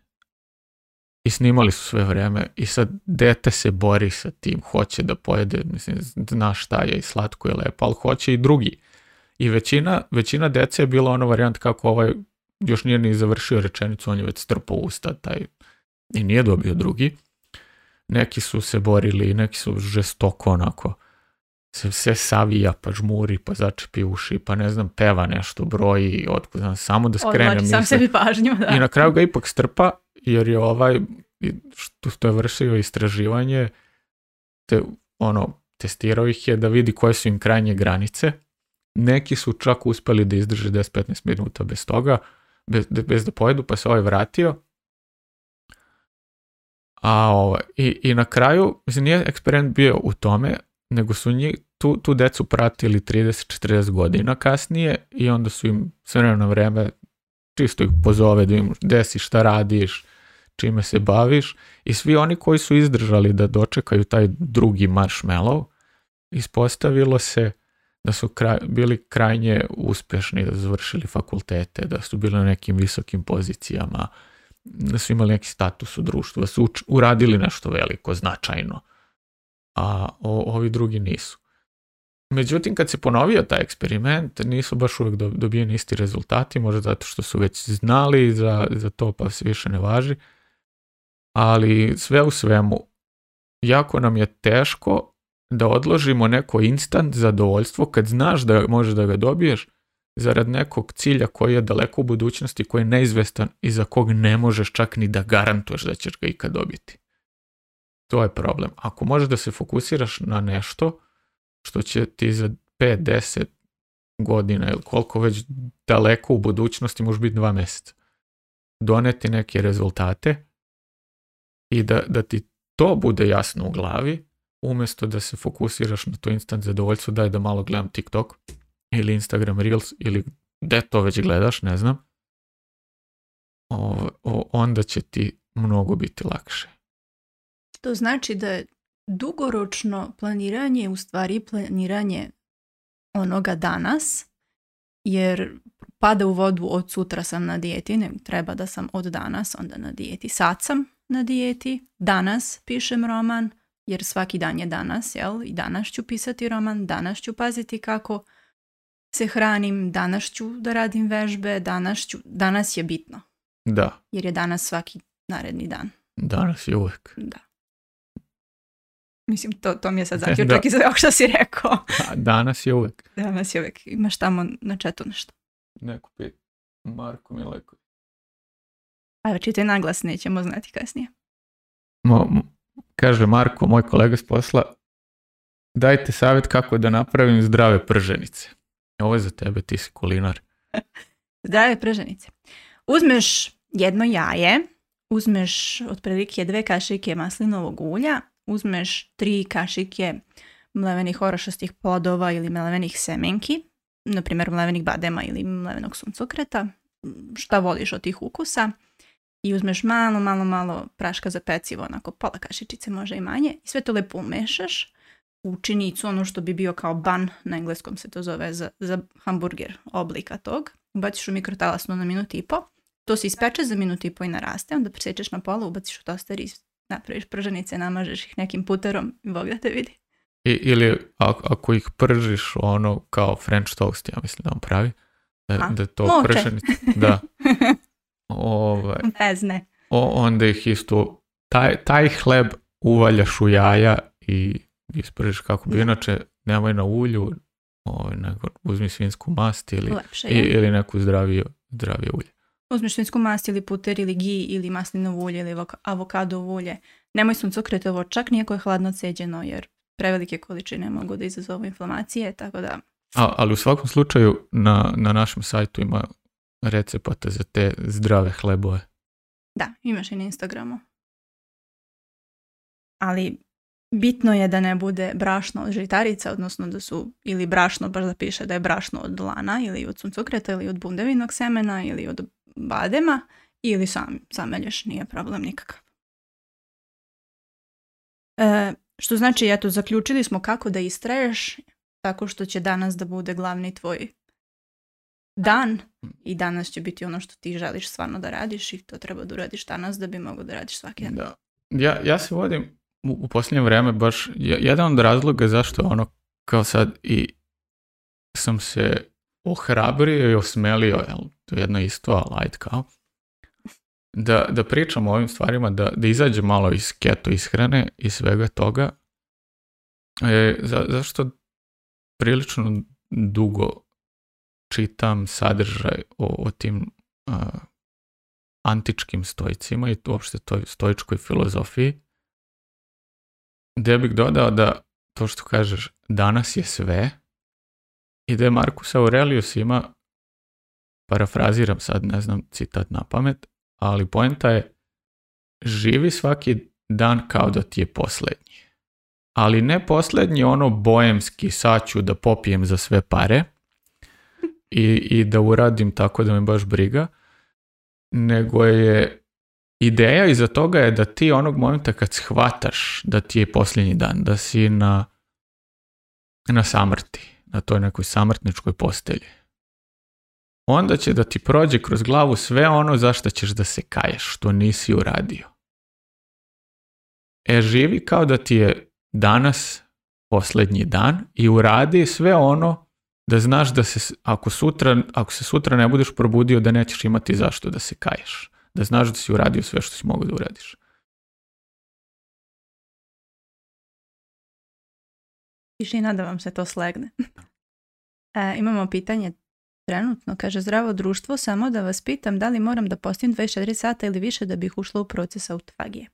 A: I snimali su sve vrijeme i sad dete se bori sa tim, hoće da pojede, mislim, zna šta je i slatko je lepo, ali hoće i drugi. I većina, većina dece je bila ono varijant kako ovaj još nije ni završio rečenicu, on je već strpao usta, taj i nije dobio drugi. Neki su se borili, neki su žestoko onako se sve savija, pa žmuri, pa začepi uši, pa ne znam, peva nešto, broji, otkud znam, samo da skrenem.
B: sam pažnju,
A: da. I na kraju ga ipak strpa, jer je ovaj, što, je vršio istraživanje, te, ono, testirao ih je da vidi koje su im krajnje granice. Neki su čak uspeli da izdrže 10-15 minuta bez toga, bez, bez da pojedu, pa se ovaj vratio a, ovaj, i, I na kraju, mislim, nije eksperiment bio u tome, nego su njih, tu, tu decu pratili 30-40 godina kasnije i onda su im s vremena vreme čisto ih pozove da im desi šta radiš, čime se baviš i svi oni koji su izdržali da dočekaju taj drugi marshmallow, ispostavilo se da su bili krajnje uspješni, da su završili fakultete, da su bili na nekim visokim pozicijama, da su imali neki status u društvu, da su uradili nešto veliko, značajno, a ovi drugi nisu. Međutim, kad se ponovio taj eksperiment, nisu baš uvijek dobijeni isti rezultati, možda zato što su već znali za, za to, pa se više ne važi. Ali sve u svemu, jako nam je teško da odložimo neko instant zadovoljstvo kad znaš da možeš da ga dobiješ, zarad nekog cilja koji je daleko u budućnosti, koji je neizvestan i za kog ne možeš čak ni da garantuješ da ćeš ga ikad dobiti. To je problem. Ako možeš da se fokusiraš na nešto što će ti za 5, 10 godina ili koliko već daleko u budućnosti, može biti dva mjeseca, doneti neke rezultate i da, da ti to bude jasno u glavi, umjesto da se fokusiraš na to instant zadovoljstvo, daj da malo gledam TikTok, ili Instagram Reels ili gde to već gledaš, ne znam, onda će ti mnogo biti lakše.
B: To znači da je dugoročno planiranje u stvari planiranje onoga danas, jer pada u vodu od sutra sam na dijeti, ne treba da sam od danas onda na dijeti. Sad sam na dijeti, danas pišem roman, jer svaki dan je danas, jel? I danas ću pisati roman, danas ću paziti kako se hranim, danas ću da radim vežbe, danas, ću, danas je bitno.
A: Da.
B: Jer je danas svaki naredni dan.
A: Danas je uvijek.
B: Da. Mislim, to, to mi je sad zaključak iz što si rekao.
A: danas je uvijek.
B: Danas je uvijek. Imaš tamo na četu nešto.
A: Neko pit. Marko Mileko.
B: Ajde, čitaj naglas, nećemo znati kasnije.
A: kaže Marko, moj kolega s posla, dajte savjet kako da napravim zdrave prženice. Ovo je za tebe, ti si kulinar.
B: Zdrave prženice. Uzmeš jedno jaje, uzmeš otprilike dve kašike maslinovog ulja, uzmeš tri kašike mlevenih orašastih plodova ili mlevenih semenki, na primjer mlevenih badema ili mlevenog suncokreta, šta voliš od tih ukusa, i uzmeš malo, malo, malo praška za pecivo, onako pola kašičice, može i manje, i sve to lepo umešaš, učinicu, ono što bi bio kao ban, na engleskom se to zove za, hamburger oblika tog, ubaciš u mikrotalasnu na minut i po, to se ispeče za minut i po i naraste, onda presječeš na pola, ubaciš u toster i napraviš prženice, namažeš ih nekim puterom i Bog da te vidi.
A: ili ako, ih pržiš ono kao french toast, ja mislim da on pravi, da, da to Moče. prženice, da. Bezne. Ovaj. O, onda ih isto, taj, taj hleb uvaljaš u jaja i ispržiš kako bi. Inače, nemoj na ulju, ovaj, uzmi svinsku mast ili, Lepše, ili neku zdravije, zdravije
B: ulje. Uzmi svinsku mast ili puter ili gi ili maslinovo ulje ili avokado ulje. Nemoj ovo, čak nijako je hladno ceđeno jer prevelike količine mogu da izazovu inflamacije, tako da...
A: A, ali u svakom slučaju na, na našem sajtu ima recepata za te zdrave hlebove.
B: Da, imaš i na Instagramu. Ali bitno je da ne bude brašno od žitarica, odnosno da su ili brašno, baš da piše da je brašno od lana ili od suncokreta ili od bundevinog semena ili od badema ili sam, samelješ, nije problem nikakav. E, što znači, eto, zaključili smo kako da istraješ tako što će danas da bude glavni tvoj dan i danas će biti ono što ti želiš stvarno da radiš i to treba da uradiš danas da bi mogao da radiš svaki dan. Da.
A: Ja, ja se vodim u, u posljednje vrijeme baš jedan od razloga zašto ono kao sad i sam se ohrabrio i osmelio, jel, to je jedno isto, a light kao, da, da pričam o ovim stvarima, da, da izađe malo iz keto ishrane i svega toga, e, za, zašto prilično dugo čitam sadržaj o, tim antičkim stojcima i uopšte toj stojičkoj filozofiji da bih dodao da to što kažeš, danas je sve i da je Aurelius ima, parafraziram sad, ne znam citat na pamet, ali poenta je živi svaki dan kao da ti je posljednji. Ali ne posljednji ono bojemski saću da popijem za sve pare i, i da uradim tako da me baš briga, nego je Ideja iza toga je da ti onog momenta kad shvataš da ti je posljednji dan, da si na, na samrti, na toj nekoj samrtničkoj postelji, onda će da ti prođe kroz glavu sve ono zašto ćeš da se kaješ, što nisi uradio. E, živi kao da ti je danas posljednji dan i uradi sve ono da znaš da se, ako, sutra, ako se sutra ne budeš probudio, da nećeš imati zašto da se kaješ da znaš da si uradio sve što si mogao da uradiš.
B: Tišina da vam se to slegne. E, imamo pitanje trenutno. Kaže zdravo društvo, samo da vas pitam da li moram da postim 24 sata ili više da bih ušla u proces autofagije.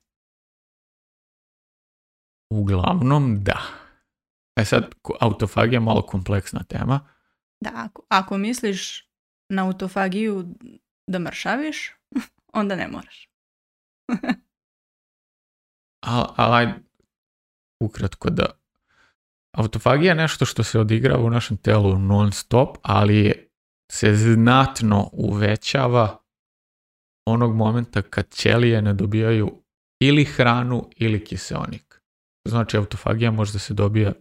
A: Uglavnom da. E sad, autofagija je malo kompleksna tema.
B: Da, ako, ako misliš na autofagiju da mršaviš, onda ne moraš.
A: ali ukratko da autofagija je nešto što se odigrava u našem telu non stop, ali se znatno uvećava onog momenta kad ćelije ne dobijaju ili hranu ili kiseonik. Znači autofagija možda se dobija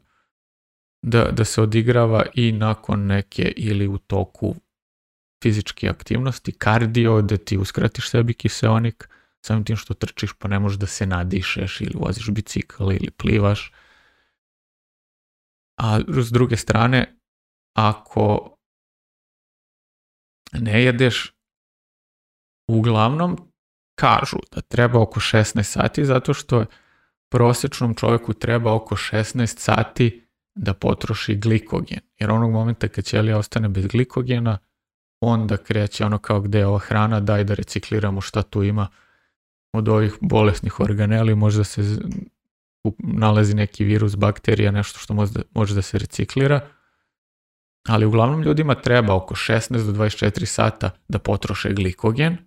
A: da, da se odigrava i nakon neke ili u toku fizički aktivnosti, kardio, da ti uskratiš sebi kiseonik, samim tim što trčiš pa ne možeš da se nadišeš ili voziš bicikl ili plivaš. A s druge strane, ako ne jedeš, uglavnom kažu da treba oko 16 sati zato što prosječnom čovjeku treba oko 16 sati da potroši glikogen. Jer onog momenta kad ćelija ostane bez glikogena, onda kreće ono kao gdje je ova hrana, daj da recikliramo šta tu ima od ovih bolesnih organeli, možda se nalazi neki virus, bakterija, nešto što može da se reciklira. Ali uglavnom ljudima treba oko 16 do 24 sata da potroše glikogen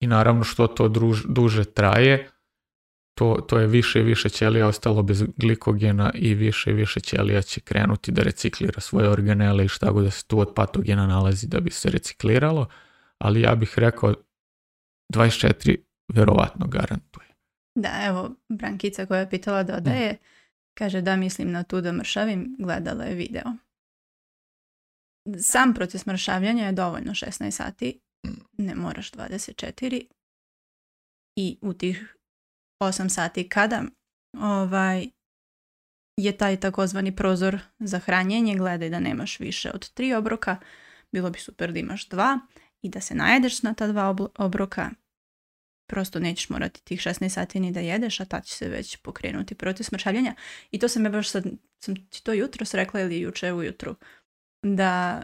A: i naravno što to duže traje, to, to je više i više ćelija ostalo bez glikogena i više i više ćelija će krenuti da reciklira svoje organele i šta god da se tu od patogena nalazi da bi se recikliralo, ali ja bih rekao 24 verovatno garantuje.
B: Da, evo, Brankica koja je pitala da mm. kaže da mislim na tu da mršavim, gledala je video. Sam proces mršavljanja je dovoljno 16 sati, mm. ne moraš 24 i u tih osam sati kada ovaj, je taj takozvani prozor za hranjenje, gledaj da nemaš više od tri obroka, bilo bi super da imaš dva i da se najedeš na ta dva obroka, prosto nećeš morati tih 16 sati ni da jedeš, a tad će se već pokrenuti proces smršavljanja. I to sam ja baš sad, sam ti to jutro srekla ili juče ujutru, da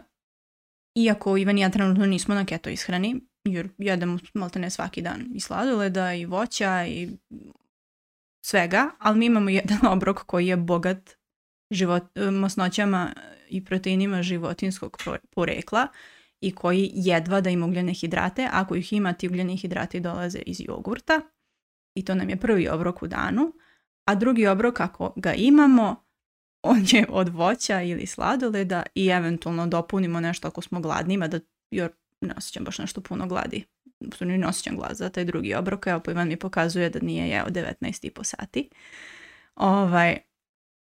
B: iako Ivan i ja trenutno nismo na keto ishrani, jer jedemo malte ne svaki dan i sladoleda i voća i svega, ali mi imamo jedan obrok koji je bogat život, masnoćama i proteinima životinskog porekla i koji jedva da ima ugljene hidrate. Ako ih ima, ti ugljeni hidrati dolaze iz jogurta i to nam je prvi obrok u danu. A drugi obrok, ako ga imamo, on je od voća ili sladoleda i eventualno dopunimo nešto ako smo gladnima, da, jer ne osjećam baš nešto puno gladi. ne osjećam glad za taj drugi obrok. Evo, pa mi pokazuje da nije jeo 19,5 sati. Ovaj,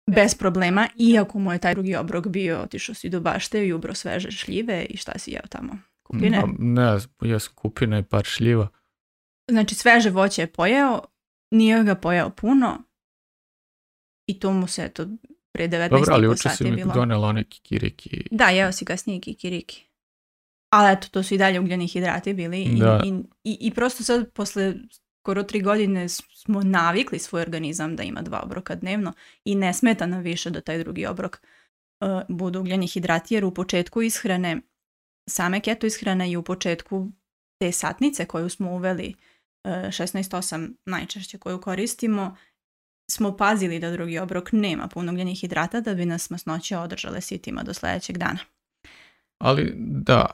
B: bez problema, iako mu je taj drugi obrok bio, otišao si do bašte i ubro sveže šljive i šta si jeo tamo? Kupine?
A: Mm, ne, ja sam kupine i par šljiva.
B: Znači, sveže voće je pojeo, nije ga pojeo puno i to mu se, eto, prije 19 Dobro, ali uče si mi
A: donela one kiriki.
B: Da, jeo si kasnije kikiriki ali eto, to su i dalje ugljeni hidrati bili i, i, i prosto sad posle skoro tri godine smo navikli svoj organizam da ima dva obroka dnevno i ne smeta nam više da taj drugi obrok e, budu ugljenih hidrati jer u početku ishrane, same keto ishrane i u početku te satnice koju smo uveli, uh, e, 16-8 najčešće koju koristimo, smo pazili da drugi obrok nema puno ugljenih hidrata da bi nas masnoće održale sitima do sljedećeg dana.
A: Ali da,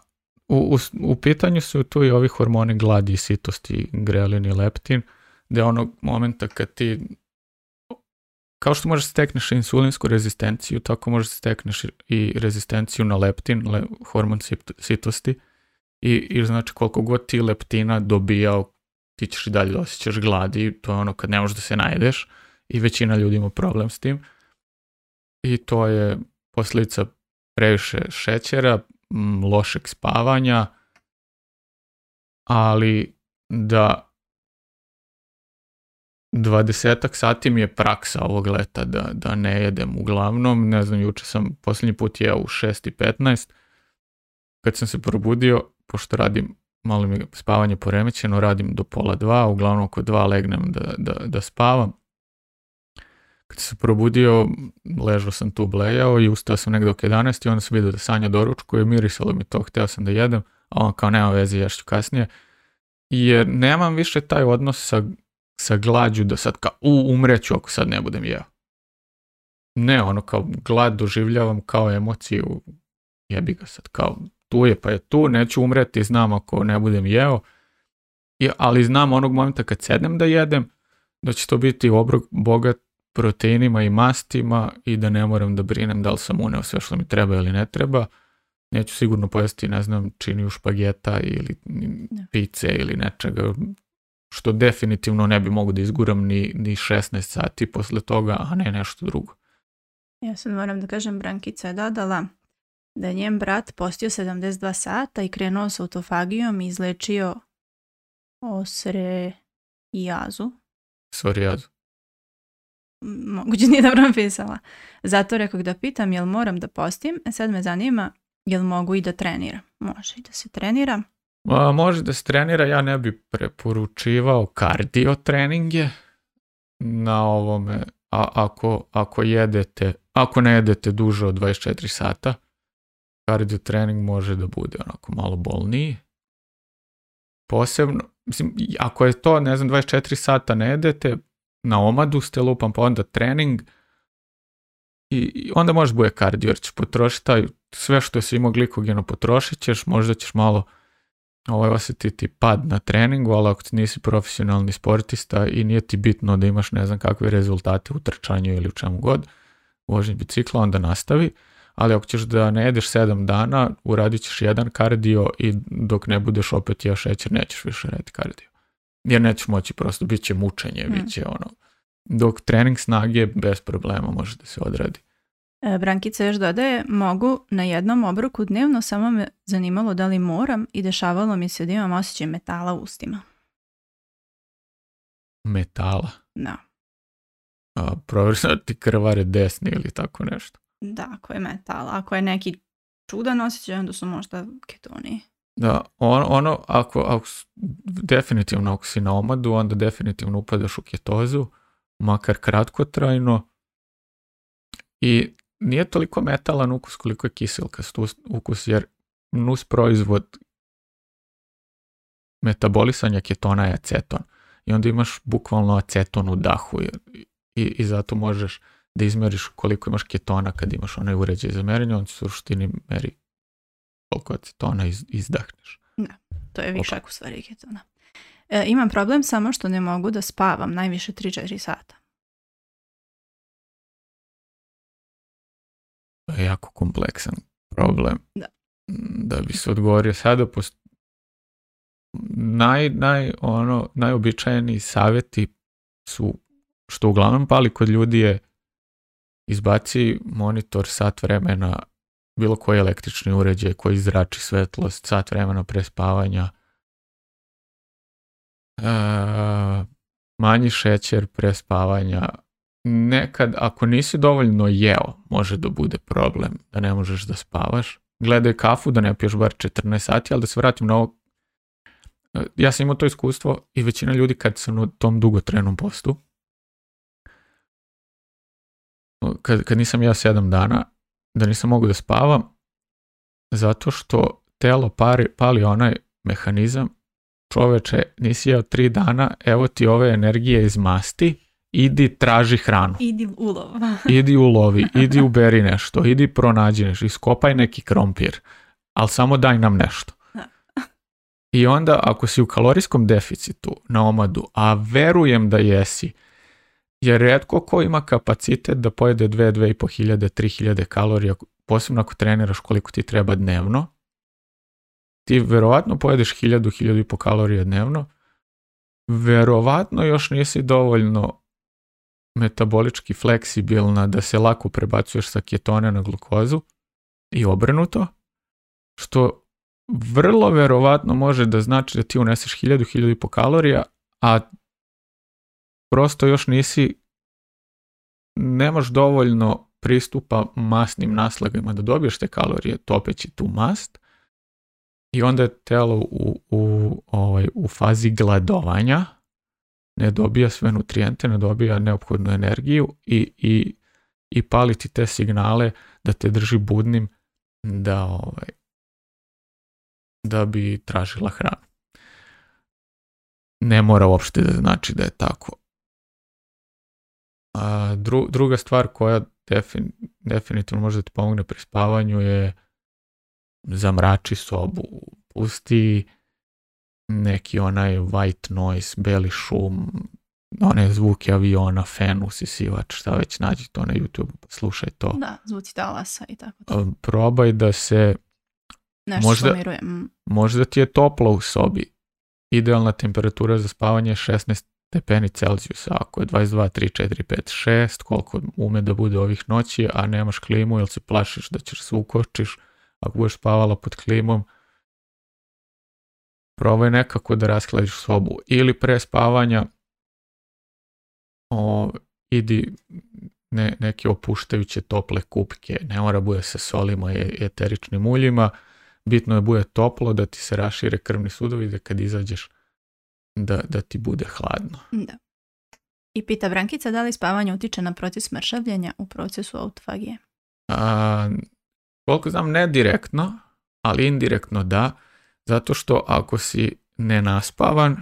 A: u, u, pitanju su tu i ovi hormoni gladi i sitosti, grelin i leptin, je onog momenta kad ti kao što možeš stekneš insulinsku rezistenciju, tako možeš stekneš i rezistenciju na leptin, hormon sitosti. I, I znači koliko god ti leptina dobijao, ti ćeš i dalje osjećaš gladi, to je ono kad ne možeš da se najedeš i većina ljudi ima problem s tim. I to je posljedica previše šećera, lošeg spavanja, ali da dvadesetak sati mi je praksa ovog leta da, da ne jedem uglavnom. Ne znam, juče sam posljednji put jeo u 6.15. Kad sam se probudio, pošto radim malo mi spavanje poremećeno, radim do pola dva, uglavnom oko dva legnem da, da, da spavam kad se probudio, ležao sam tu blejao i ustao sam negdje oko 11 i onda sam vidio da Sanja doručku i mirisalo mi to, htio sam da jedem, a on kao nema veze, ja što kasnije. Jer nemam više taj odnos sa, sa glađu da sad kao u, umreću ako sad ne budem jeo. Ne, ono kao glad doživljavam kao emociju, jebi ga sad, kao tu je pa je tu, neću umreti, znam ako ne budem jeo. ali znam onog momenta kad sednem da jedem, da će to biti obrok bogat proteinima i mastima i da ne moram da brinem da li sam uneo sve što mi treba ili ne treba. Neću sigurno pojesti, ne znam, u špageta ili pice ili nečega, što definitivno ne bi mogu da izguram ni, ni 16 sati posle toga, a ne nešto drugo.
B: Ja sad moram da kažem, Brankica je dodala da je njen brat postio 72 sata i krenuo sa autofagijom i izlečio osre i jazu.
A: jazu
B: moguće nije dobro napisala. Zato rekao da pitam jel moram da postim, e, sad me zanima jel mogu i da treniram. Može i da se treniram.
A: A, može da se trenira, ja ne bi preporučivao kardio treninge na ovome, a ako, ako jedete, ako ne jedete duže od 24 sata, kardio trening može da bude onako malo bolniji. Posebno, mislim, ako je to, ne znam, 24 sata ne jedete, na omadu ste lupam, pa onda trening i onda možeš bude kardio, jer ćeš potrošiti taj, sve što si imao glikogeno potrošit ćeš, možda ćeš malo ovaj, osjetiti pad na treningu, ali ako ti nisi profesionalni sportista i nije ti bitno da imaš ne znam kakve rezultate u trčanju ili u čemu god, vožnji bicikla, onda nastavi. Ali ako ćeš da ne jedeš 7 dana, uradit ćeš jedan kardio i dok ne budeš opet još šećer, nećeš više raditi kardio jer neću moći prosto, bit će mučenje, mm. bit će ono. Dok trening snage bez problema može da se odradi.
B: E, Brankica još dodaje, mogu na jednom obroku dnevno, samo me zanimalo da li moram i dešavalo mi se da imam osjećaj metala u ustima.
A: Metala? Da. A, da ti krvare desni ili tako nešto.
B: Da, ako je metal. Ako je neki čudan osjećaj, onda su možda ketoni.
A: Da, ono, ako, definitivno ako si na omadu, onda definitivno upadaš u ketozu, makar kratkotrajno. I nije toliko metalan ukus koliko je kiselkast ukus, jer nus proizvod metabolisanja ketona je aceton. I onda imaš bukvalno aceton u dahu i, i, zato možeš da izmeriš koliko imaš ketona kad imaš onaj uređaj za merenje, on se u suštini meri koliko acetona ono izdahneš.
B: Da, to je višak u stvari ketona. E, imam problem samo što ne mogu da spavam najviše 3-4 sata.
A: To je jako kompleksan problem.
B: Da.
A: Mm, da bi se odgovorio sada, post... naj, naj, ono, najobičajeniji savjeti su, što uglavnom pali kod ljudi je izbaci monitor sat vremena bilo koji električni uređaj koji zrači svetlost, sat vremena pre spavanja, e, manji šećer pre spavanja. Nekad, ako nisi dovoljno jeo, može da bude problem, da ne možeš da spavaš. Gledaj kafu, da ne piješ bar 14 sati, ali da se vratim na ovo. E, ja sam imao to iskustvo i većina ljudi kad sam na tom dugotrenom postu, kad, kad nisam ja 7 dana, da nisam mogu da spavam zato što telo pari, pali onaj mehanizam čoveče, nisi jeo tri dana, evo ti ove energije iz masti, idi traži hranu.
B: Idi ulov.
A: idi ulovi, idi uberi nešto, idi pronađi nešto, iskopaj neki krompir, ali samo daj nam nešto. I onda ako si u kalorijskom deficitu na omadu, a verujem da jesi, je redko ko ima kapacitet da pojede 2, 2,5 hiljade, 3 hiljade kalorija, posebno ako treniraš koliko ti treba dnevno. Ti verovatno pojedeš 1000, po kalorija dnevno. Verovatno još nisi dovoljno metabolički fleksibilna da se lako prebacuješ sa ketone na glukozu i obrnuto, što vrlo verovatno može da znači da ti uneseš 1000, po kalorija, a prosto još nisi, nemaš dovoljno pristupa masnim naslagima da dobiješ te kalorije topeći tu mast i onda je telo u, u, ovaj, u fazi gladovanja ne dobija sve nutrijente, ne dobija neophodnu energiju i, i, i paliti te signale da te drži budnim da, ovaj, da bi tražila hranu. Ne mora uopšte da znači da je tako, a druga stvar koja definitivno može da ti pomogne pri spavanju je zamrači sobu, pusti neki onaj white noise, beli šum, one zvuke aviona, fen, usisivač, šta već nađi to na YouTube, slušaj to.
B: Da, zvuci talasa i tako to.
A: Ehm, probaj da se... Nešto možda, mm. Možda ti je toplo u sobi. Idealna temperatura za spavanje je 16 stepeni Celzijusa, ako je 22, 3, 4, 5, 6, koliko ume da bude ovih noći, a nemaš klimu ili se plašiš da ćeš se ukočiš, ako budeš spavala pod klimom, probaj nekako da raskladiš sobu. Ili pre spavanja o, idi neke opuštajuće tople kupke, ne mora bude se solima i eteričnim uljima, bitno je bude toplo da ti se rašire krvni sudovi da kad izađeš da, da ti bude hladno.
B: Da. I pita Brankica da li spavanje utiče na proces mršavljenja u procesu autofagije?
A: A, koliko znam, ne direktno, ali indirektno da, zato što ako si nenaspavan,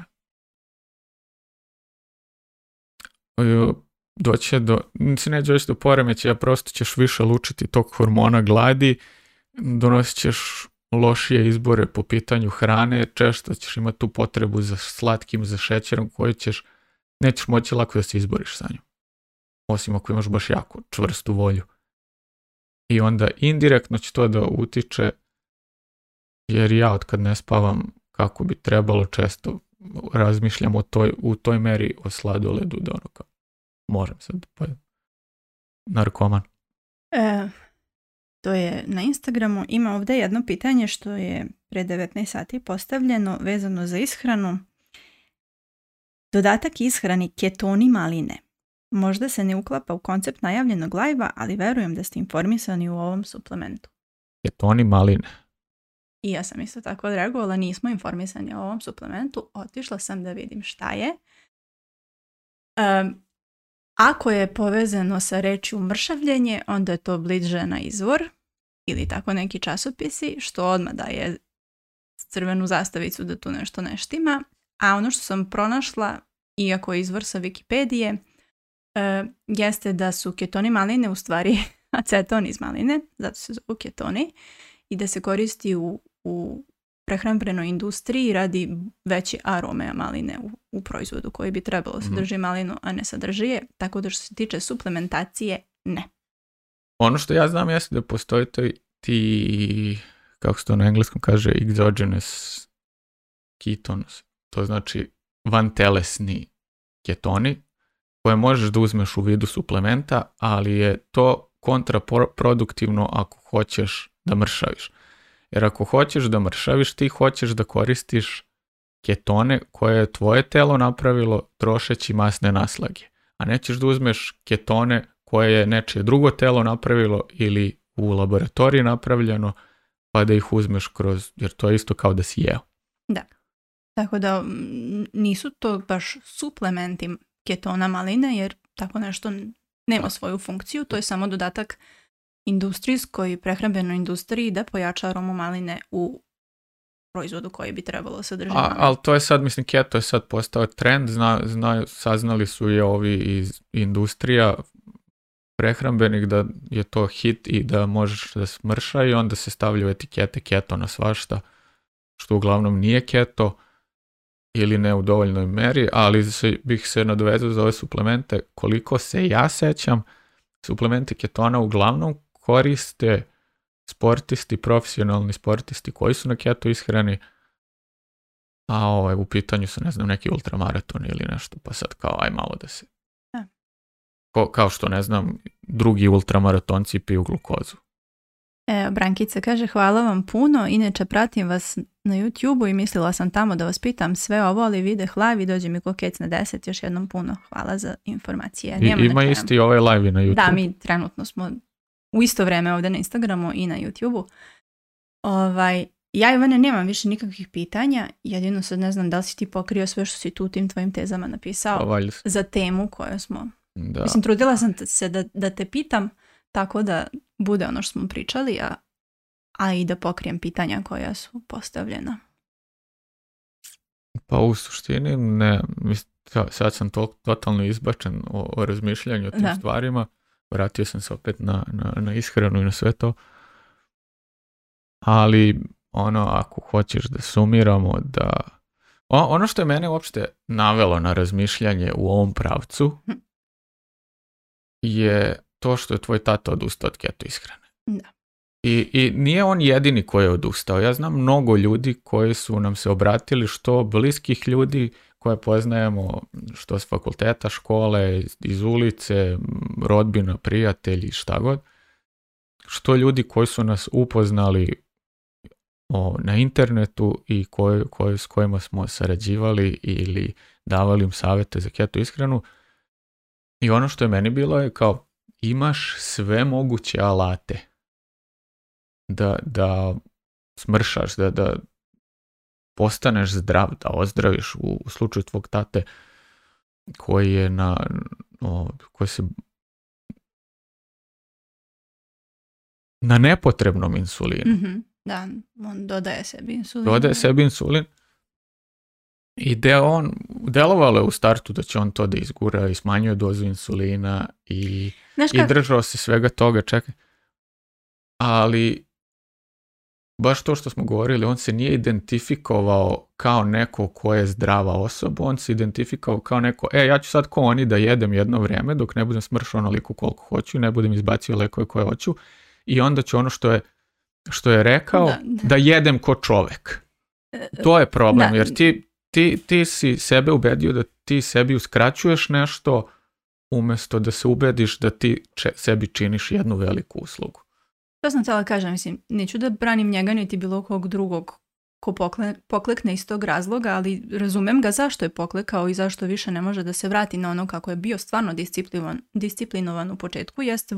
A: e, doće do, se neće doći do poremećaja, prosto ćeš više lučiti tog hormona gladi, donosit ćeš lošije izbore po pitanju hrane, često ćeš imati tu potrebu za slatkim, za šećerom koji ćeš, nećeš moći lako da se izboriš sa njom. Osim ako imaš baš jako čvrstu volju. I onda indirektno će to da utiče, jer ja od kad ne spavam kako bi trebalo često razmišljam o toj, u toj meri o sladoledu da ono kao moram sad pa narkoman.
B: E, to je na Instagramu. Ima ovdje jedno pitanje što je pre 19 sati postavljeno vezano za ishranu. Dodatak ishrani ketoni maline. Možda se ne uklapa u koncept najavljenog lajva, ali verujem da ste informisani u ovom suplementu.
A: Ketoni maline.
B: I ja sam isto tako odreagovala, nismo informisani o ovom suplementu. Otišla sam da vidim šta je. Ako je povezano sa rečju umršavljenje, onda je to bliže na izvor ili tako neki časopisi, što odmah daje crvenu zastavicu da tu nešto neštima. A ono što sam pronašla, iako je izvor sa Wikipedije, e, jeste da su ketoni maline u stvari aceton iz maline, zato se zovu ketoni, i da se koristi u, u prehrambenoj industriji radi veći arome maline u, u proizvodu koji bi trebalo mhm. sadrži malinu, a ne sadrži je. Tako da što se tiče suplementacije, ne.
A: Ono što ja znam jeste da postoji to ti, kako se to na engleskom kaže, exogenous ketones. To znači van telesni ketoni koje možeš da uzmeš u vidu suplementa, ali je to kontraproduktivno ako hoćeš da mršaviš. Jer ako hoćeš da mršaviš, ti hoćeš da koristiš ketone koje je tvoje telo napravilo trošeći masne naslage. A nećeš da uzmeš ketone koje je nečije drugo telo napravilo ili u laboratoriji napravljeno, pa da ih uzmeš kroz, jer to je isto kao da si jeo.
B: Da. Tako da nisu to baš suplementi ketona maline, jer tako nešto nema svoju funkciju, to je samo dodatak industrijskoj i prehrambenoj industriji da pojača aromu maline u proizvodu koji bi trebalo sadržati.
A: Ali to je sad, mislim, keto je sad postao trend, zna, saznali su i ovi iz industrija prehrambenih da je to hit i da možeš da smrša i onda se stavljaju etikete keto na svašta, što uglavnom nije keto ili ne u dovoljnoj meri, ali se, bih se nadovezao za ove suplemente. Koliko se ja sećam, suplementi ketona uglavnom koriste sportisti, profesionalni sportisti koji su na keto ishrani, a ovaj, u pitanju su, ne znam, neki ultramaraton ili nešto, pa sad kao, aj malo da se... kao što, ne znam, drugi ultramaratonci piju glukozu.
B: E, Brankica kaže, hvala vam puno, inače pratim vas na youtube i mislila sam tamo da vas pitam sve ovo, ali vide hlavi i dođe mi kokec na 10, još jednom puno hvala za informacije.
A: I, ima isti ovaj live na YouTube.
B: Da, mi trenutno smo u isto vrijeme ovdje na Instagramu i na YouTubeu. Ovaj, ja Ivane nemam više nikakvih pitanja, jedino sad ne znam da li si ti pokrio sve što si tu tim tvojim tezama napisao pa za temu koju smo... Mislim, trudila sam se da, da te pitam tako da bude ono što smo pričali, a, i da pokrijem pitanja koja su postavljena.
A: Pa u suštini ne, sad sam totalno izbačen o, razmišljanju o tim stvarima vratio sam se opet na, na, na ishranu i na sve to. Ali ono, ako hoćeš da sumiramo, da... O, ono što je mene uopšte navelo na razmišljanje u ovom pravcu hm. je to što je tvoj tata odustao od keto ishrane.
B: Da.
A: I, I nije on jedini koji je odustao. Ja znam mnogo ljudi koji su nam se obratili, što bliskih ljudi, koje poznajemo što s fakulteta, škole, iz ulice, rodbina, prijatelji, šta god, što ljudi koji su nas upoznali o, na internetu i koje, s kojima smo sarađivali ili davali im savjete za keto ishranu. I ono što je meni bilo je kao imaš sve moguće alate da, da smršaš, da, da postaneš zdrav, da ozdraviš u, slučaju tvog tate koji je na, koji se na nepotrebnom insulinu.
B: mm da, on
A: dodaje
B: sebi
A: insulin. Dodaje sebi insulin. I de on, delovalo je u startu da će on to da izgura i smanjuje dozu insulina i, i držao se svega toga, čekaj. Ali baš to što smo govorili, on se nije identifikovao kao neko ko je zdrava osoba, on se identifikovao kao neko, e, ja ću sad ko oni da jedem jedno vrijeme dok ne budem smršao onoliko koliko hoću ne budem izbacio lekove koje hoću i onda ću ono što je, što je rekao, da, jedem ko čovek. To je problem, jer ti, ti, ti si sebe ubedio da ti sebi uskraćuješ nešto umjesto da se ubediš da ti sebi činiš jednu veliku uslugu.
B: To sam htjela kažem, mislim, neću da branim njega niti bilo kog drugog ko poklekne iz tog razloga, ali razumem ga zašto je poklekao i zašto više ne može da se vrati na ono kako je bio stvarno disciplinovan, disciplinovan u početku, jeste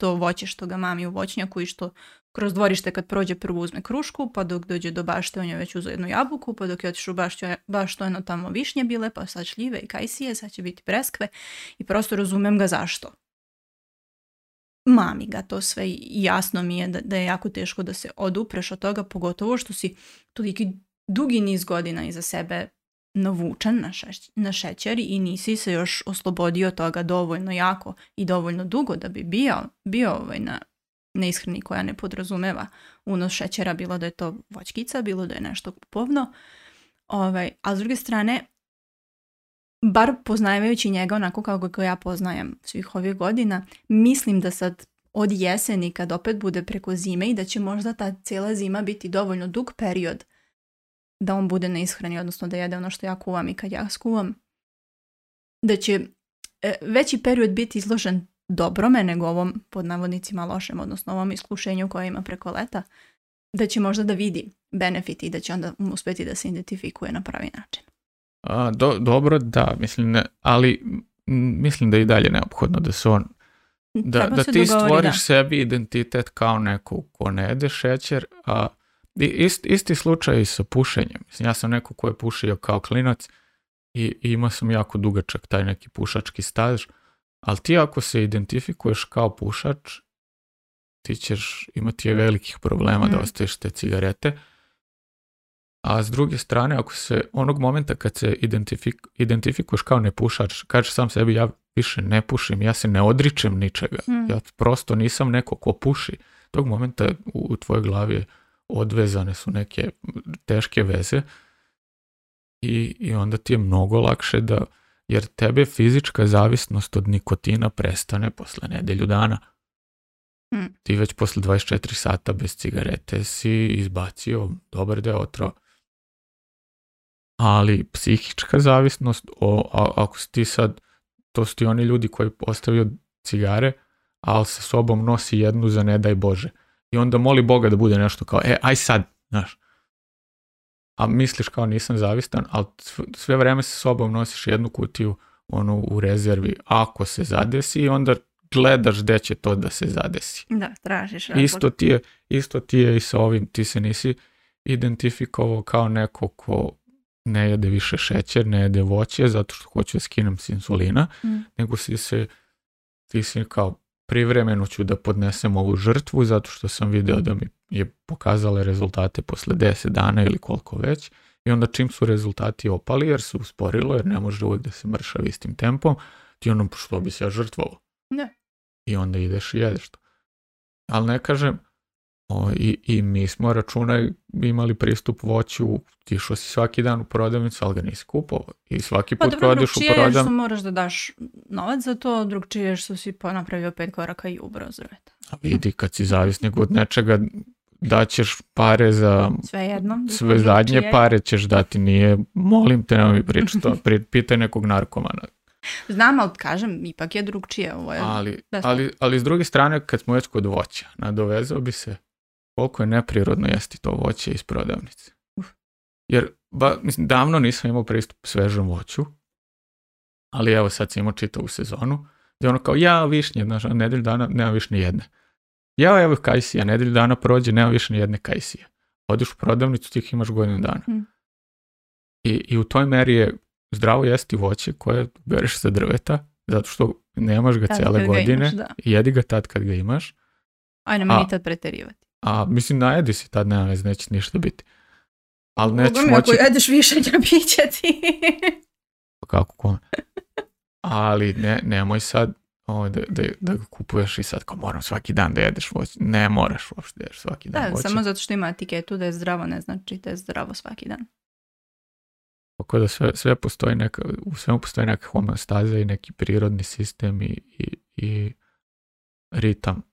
B: to voće što ga mami u voćnjaku i što kroz dvorište kad prođe prvo uzme krušku, pa dok dođe do bašte on je već uzeo jednu jabuku, pa dok je otišao u baštu, ono tamo višnje bile, pa sad šljive i kajsije, sad će biti preskve i prosto razumem ga zašto mami ga to sve jasno mi je da, je jako teško da se odupreš od toga, pogotovo što si toliki dugi niz godina iza sebe navučen na, šećeri na i nisi se još oslobodio toga dovoljno jako i dovoljno dugo da bi bio, bio ovaj na, na koja ne podrazumeva unos šećera, bilo da je to voćkica, bilo da je nešto kupovno. Ovaj, a s druge strane, bar poznavajući njega onako kako ga ja poznajem svih ovih godina, mislim da sad od jeseni kad opet bude preko zime i da će možda ta cijela zima biti dovoljno dug period da on bude na ishrani, odnosno da jede ono što ja kuvam i kad ja skuvam, da će e, veći period biti izložen dobrome nego ovom pod navodnicima lošem, odnosno ovom iskušenju koje ima preko leta, da će možda da vidi benefit i da će onda uspjeti da se identifikuje na pravi način.
A: A, dobro, da, mislim, ne, ali mislim da je i dalje neophodno da se on hm, da, da ti stvoriš sebi identitet kao neko ko ne jede šećer, a ist, isti slučaj i sa pušenjem. Mislim, ja sam neko ko je pušio kao klinac i, imao sam jako dugačak taj neki pušački staž, ali ti ako se identifikuješ kao pušač, ti ćeš imati hm. velikih problema da hm. ostaviš te cigarete, a s druge strane, ako se onog momenta kad se identifik, identifikuješ kao nepušač, kažeš sam sebi ja više ne pušim, ja se ne odričem ničega, hmm. ja prosto nisam neko ko puši, tog momenta u, tvojoj glavi odvezane su neke teške veze i, i onda ti je mnogo lakše da, jer tebe fizička zavisnost od nikotina prestane posle nedelju dana. Hmm. Ti već posle 24 sata bez cigarete si izbacio dobar deo otrova ali psihička zavisnost, o, ako si ti sad, to su ti oni ljudi koji postavio cigare, ali sa sobom nosi jednu za ne daj Bože. I onda moli Boga da bude nešto kao, e, aj sad, znaš. A misliš kao nisam zavistan, ali sve vrijeme sa sobom nosiš jednu kutiju ono u rezervi ako se zadesi i onda gledaš gde će to da se zadesi.
B: Da, tražiš
A: Isto ti je, isto ti je i sa ovim, ti se nisi identifikovao kao neko ko ne jede više šećer, ne jede voće, zato što hoću da skinem s insulina, mm. nego si se, ti si kao privremeno ću da podnesem ovu žrtvu zato što sam video da mi je pokazale rezultate posle 10 dana ili koliko već i onda čim su rezultati opali jer se usporilo jer ne može uvijek da se mršavi istim tempom ti ono što bi se ja žrtvovao. Ne. I onda ideš i jedeš to. Ali ne kažem, i, I mi smo računaj imali pristup voću, ti si svaki dan u prodavnicu, ali ga nisi I svaki pa put pa, u prodavnicu... Pa
B: moraš da daš novac za to, drugčije što si ponapravio napravio pet koraka i ubrao zrveta.
A: A vidi, kad si zavisnik od nečega, daćeš pare za... Sve Sve zadnje pare ćeš dati, nije, molim te, nam mi priča to, pitaj nekog narkomana.
B: Znam, ali kažem, ipak je drugčije ovo. Je
A: ali, ali, ali s druge strane, kad smo već kod voća, nadovezao bi se koliko je neprirodno jesti to voće iz prodavnice. Jer, mislim, davno nisam imao pristup svežom voću, ali evo sad sam imao čitavu sezonu, gdje ono kao, ja višnje, znaš, dana nema više ni jedne. Ja evo kajsija, nedelj dana prođe, nema više ni jedne kajsije. Odiš u prodavnicu, tih imaš godinu dana. Hm. I, I u toj meri je zdravo jesti voće koje bereš sa drveta, zato što nemaš ga tad cijele godine, jedi ga tad kad ga imaš.
B: Ajde, ni tad preterivati.
A: A mislim, najedi si tad, nema veze, neće ništa biti.
B: Ali nećeš moći... Ako jedeš više, će biće ti.
A: Pa kako kome? Ali ne, nemoj sad o, ovaj, da, da, ga kupuješ i sad kao moram svaki dan da jedeš voće. Ne moraš uopšte da jedeš svaki dan
B: da, samo zato što ima etiketu
A: da
B: je zdravo, ne znači da je zdravo svaki dan.
A: Tako da sve, sve postoji neka, u svemu postoji neka homeostaza i neki prirodni sistem i, i, i ritam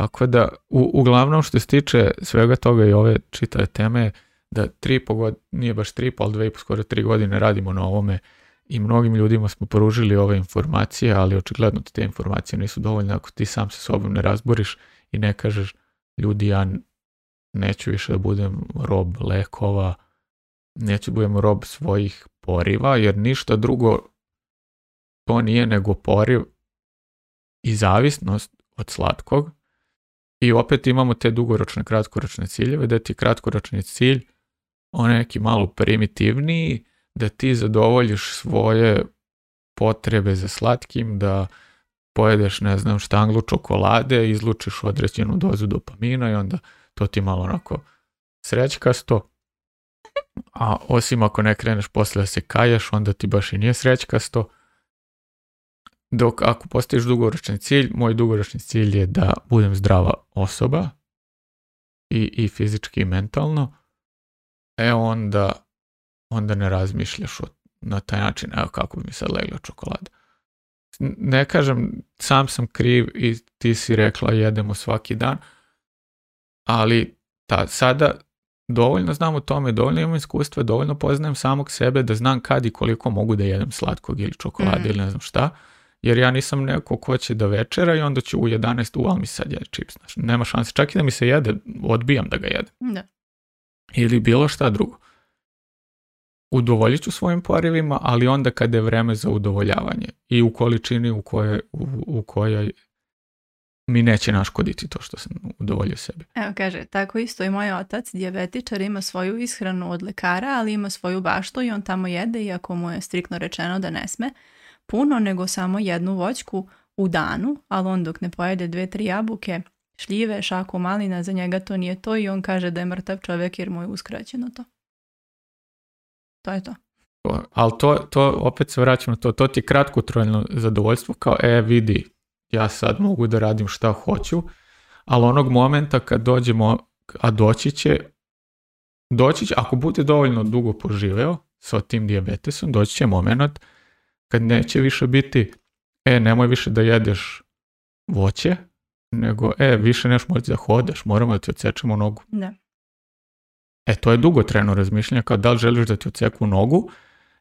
A: Tako da, u, uglavnom što se tiče svega toga i ove čitave teme, da tri po nije baš tri, pa ali dve i skoro tri godine radimo na ovome i mnogim ljudima smo poružili ove informacije, ali očigledno te informacije nisu dovoljne ako ti sam se sobom ne razboriš i ne kažeš ljudi ja neću više da budem rob lekova, neću budem rob svojih poriva, jer ništa drugo to nije nego poriv i zavisnost od slatkog, i opet imamo te dugoročne, kratkoročne ciljeve, da ti kratkoročni cilj on neki malo primitivniji, da ti zadovoljiš svoje potrebe za slatkim, da pojedeš, ne znam, štanglu čokolade, izlučiš određenu dozu dopamina i onda to ti malo onako srećkasto. A osim ako ne kreneš posle da se kajaš, onda ti baš i nije srećkasto. Dok ako postojiš dugoročni cilj, moj dugoročni cilj je da budem zdrava osoba i, i fizički i mentalno, e onda, onda ne razmišljaš o, na taj način, evo kako bi mi sad legla čokolada. Ne kažem, sam sam kriv i ti si rekla jedemo svaki dan, ali ta, sada dovoljno znam o tome, dovoljno imam iskustva, dovoljno poznajem samog sebe da znam kad i koliko mogu da jedem slatkog ili čokolade mhm. ili ne znam šta jer ja nisam neko ko će do večera i onda ću u 11 u, almi sad jedi čips. znaš, nema šanse. Čak i da mi se jede, odbijam da ga jedem.
B: Da.
A: Ili bilo šta drugo. Udovoljit ću svojim porivima, ali onda kada je vreme za udovoljavanje i u količini u kojoj, u, kojoj mi neće naškoditi to što sam udovoljio sebi.
B: Evo kaže, tako isto i moj otac, dijabetičar, ima svoju ishranu od lekara, ali ima svoju baštu i on tamo jede, iako mu je striktno rečeno da ne sme puno, nego samo jednu voćku u danu, ali on dok ne pojede dve, tri jabuke, šljive, šaku malina, za njega to nije to i on kaže da je mrtav čovjek jer mu je uskraćeno to. To je
A: to. Ali to, to, opet se vraćam na to, to ti je trojno zadovoljstvo, kao e vidi, ja sad mogu da radim šta hoću, ali onog momenta kad dođemo, a doći će, doći će, ako bude dovoljno dugo poživeo sa tim dijabetesom, doći će moment kad neće više biti, e, nemoj više da jedeš voće, nego, e, više neš moći da hodeš, moramo da ti odsečemo nogu.
B: Ne.
A: E, to je dugotreno razmišljanje, kao da li želiš da ti odseku nogu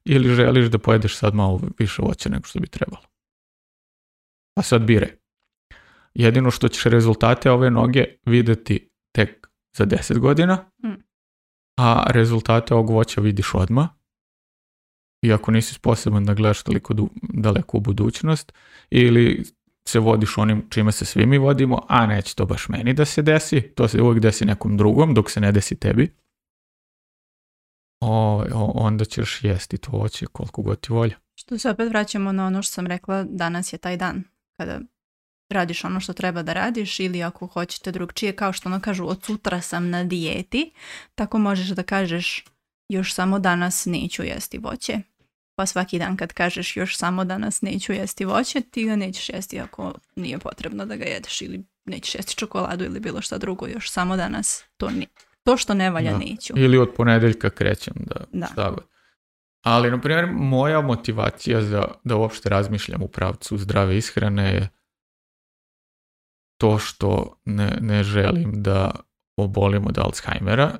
A: ili želiš da pojedeš sad malo više voće nego što bi trebalo. Pa sad bire. Jedino što ćeš rezultate ove noge videti tek za 10 godina, hmm. a rezultate ovog voća vidiš odmah, iako nisi sposoban da gledaš toliko daleko u budućnost ili se vodiš onim čime se svi mi vodimo, a neće to baš meni da se desi, to se uvijek desi nekom drugom dok se ne desi tebi, onda ćeš jesti to oće koliko god ti volja.
B: Što se opet vraćamo na ono što sam rekla, danas je taj dan kada radiš ono što treba da radiš ili ako hoćete drugčije, kao što ono kažu od sutra sam na dijeti, tako možeš da kažeš još samo danas neću jesti voće. Pa svaki dan kad kažeš još samo danas neću jesti voće, ti ga nećeš jesti ako nije potrebno da ga jedeš ili nećeš jesti čokoladu ili bilo šta drugo, još samo danas to, ne, to što ne valja neću.
A: Ili od ponedeljka krećem da, da. Ali, na primjer, moja motivacija za, da uopšte razmišljam u pravcu zdrave ishrane je to što ne, ne želim da obolim od Alzheimera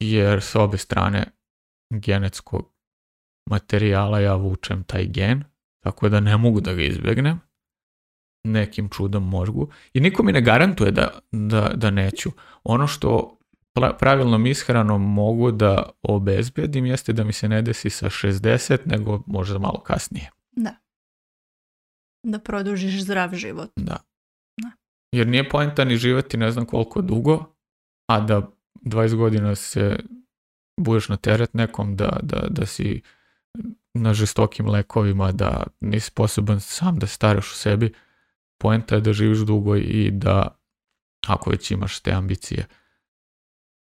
A: jer s obje strane genetskog materijala ja vučem taj gen, tako da ne mogu da ga izbjegnem. Nekim čudom mogu. I niko mi ne garantuje da, da, da neću. Ono što pravilnom ishranom mogu da obezbedim jeste da mi se ne desi sa 60, nego možda malo kasnije.
B: Da. Da produžiš zdrav život.
A: Da. da. Jer nije poenta ni živjeti ne znam koliko dugo, a da 20 godina se budeš na teret nekom, da, da, da si na žestokim lekovima, da nisi sposoban sam da staraš u sebi, poenta je da živiš dugo i da, ako već imaš te ambicije,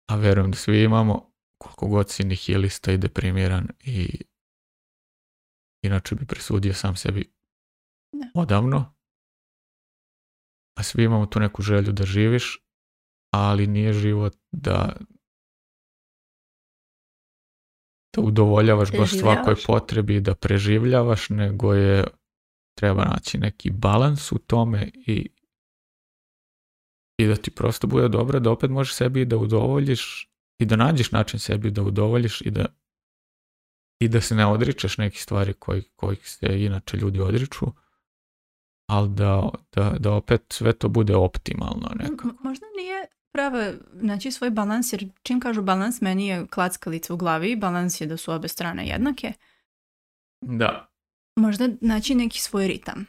A: a verujem da svi imamo, koliko god si nihilista i deprimiran i inače bi presudio sam sebi odavno, a svi imamo tu neku želju da živiš ali nije život da da udovoljavaš baš svakoj potrebi da preživljavaš, nego je treba naći neki balans u tome i i da ti prosto bude dobro da opet možeš sebi da udovoljiš i da nađeš način sebi da udovoljiš i da i da se ne odričeš nekih stvari kojih se inače ljudi odriču, ali da, da, opet sve to bude optimalno nekako. Možda
B: nije prave znači svoj balans, jer čim kažu balans, meni je klackalica u glavi, balans je da su obe strane jednake.
A: Da.
B: Možda naći neki svoj ritam.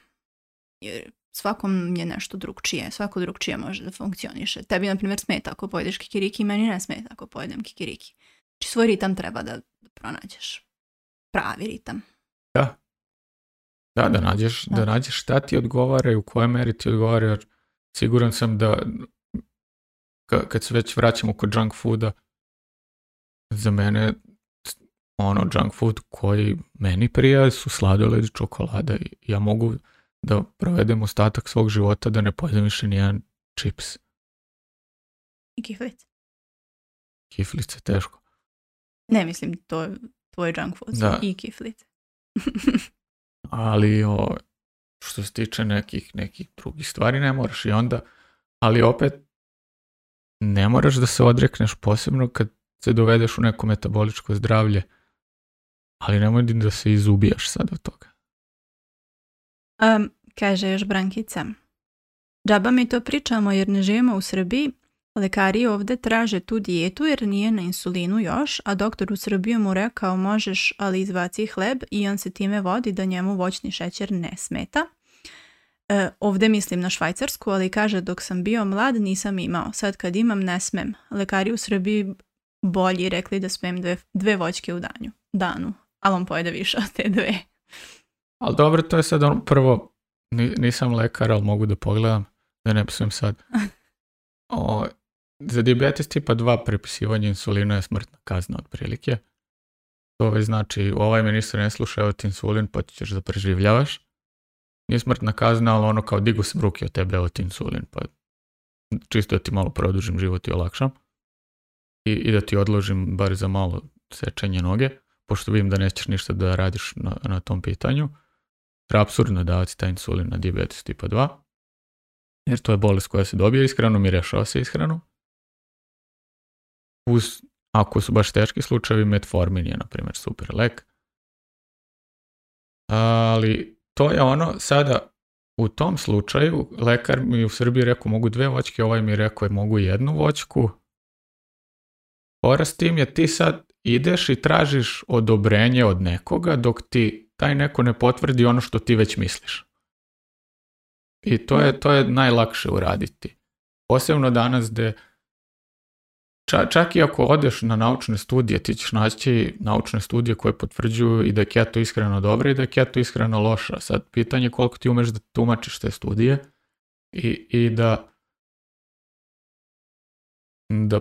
B: Jer svakom je nešto drugčije, svako drugčije može da funkcioniše. Tebi, na primjer, smeta ako pojedeš kikiriki, meni ne smeta ako pojedem kikiriki. Znači svoj ritam treba da pronađeš. Pravi ritam.
A: Da. Da, da nađeš, da. da nađeš šta ti odgovara i u kojoj meri ti odgovara. Siguran sam da kad se već vraćamo kod junk fooda, za mene ono junk food koji meni prija su sladoled i čokolada. Ja mogu da provedem ostatak svog života da ne pojedem više nijedan čips.
B: I kiflice.
A: Kiflice teško.
B: Ne, mislim, to
A: je
B: tvoj junk food i kiflice.
A: ali o, što se tiče nekih, nekih drugih stvari ne moraš i onda, ali opet ne moraš da se odrekneš posebno kad se dovedeš u neko metaboličko zdravlje, ali nemoj da se izubijaš sad od toga.
B: Um, kaže još Brankica. Džaba mi to pričamo jer ne živimo u Srbiji, Lekari ovdje traže tu dijetu jer nije na insulinu još, a doktor u Srbiji mu rekao možeš ali izbaci hleb i on se time vodi da njemu voćni šećer ne smeta. E, ovdje mislim na Švajcarsku, ali kaže dok sam bio mlad nisam imao, sad kad imam ne smem. Lekari u Srbiji bolji rekli da smem dve, voćke u danju, danu, ali on pojede više od te dve.
A: Ali dobro, to je sad ono, prvo, nisam lekar, ali mogu da pogledam, da ne psujem sad. za diabetes tipa 2 prepisivanje insulina je smrtna kazna otprilike. To već znači, ovaj ministar ne sluša, evo ti insulin, pa ćeš da preživljavaš nije smrtna kazna, ali ono kao digu sam ruke od tebe, evo ti insulin, pa čisto da ti malo produžim život i olakšam. I, i da ti odložim bar za malo sečenje noge, pošto vidim da nećeš ništa da radiš na, na tom pitanju. Jer apsurdno davati ta insulin na diabetes tipa 2, jer to je bolest koja se dobije ishranom i rješava se ishranom. Uz, ako su baš teški slučajevi, metformin je, na primjer, super lek. Ali to je ono sada u tom slučaju lekar mi u Srbiji rekao mogu dve voćke, ovaj mi rekao je mogu jednu voćku. Ora tim je ti sad ideš i tražiš odobrenje od nekoga dok ti taj neko ne potvrdi ono što ti već misliš. I to je, to je najlakše uraditi. Posebno danas gde Ča, čak i ako odeš na naučne studije, ti ćeš naći naučne studije koje potvrđuju i da je keto iskreno dobro i da je keto iskreno loša. Sad, pitanje je koliko ti umeš da tumačiš te studije i, i da, da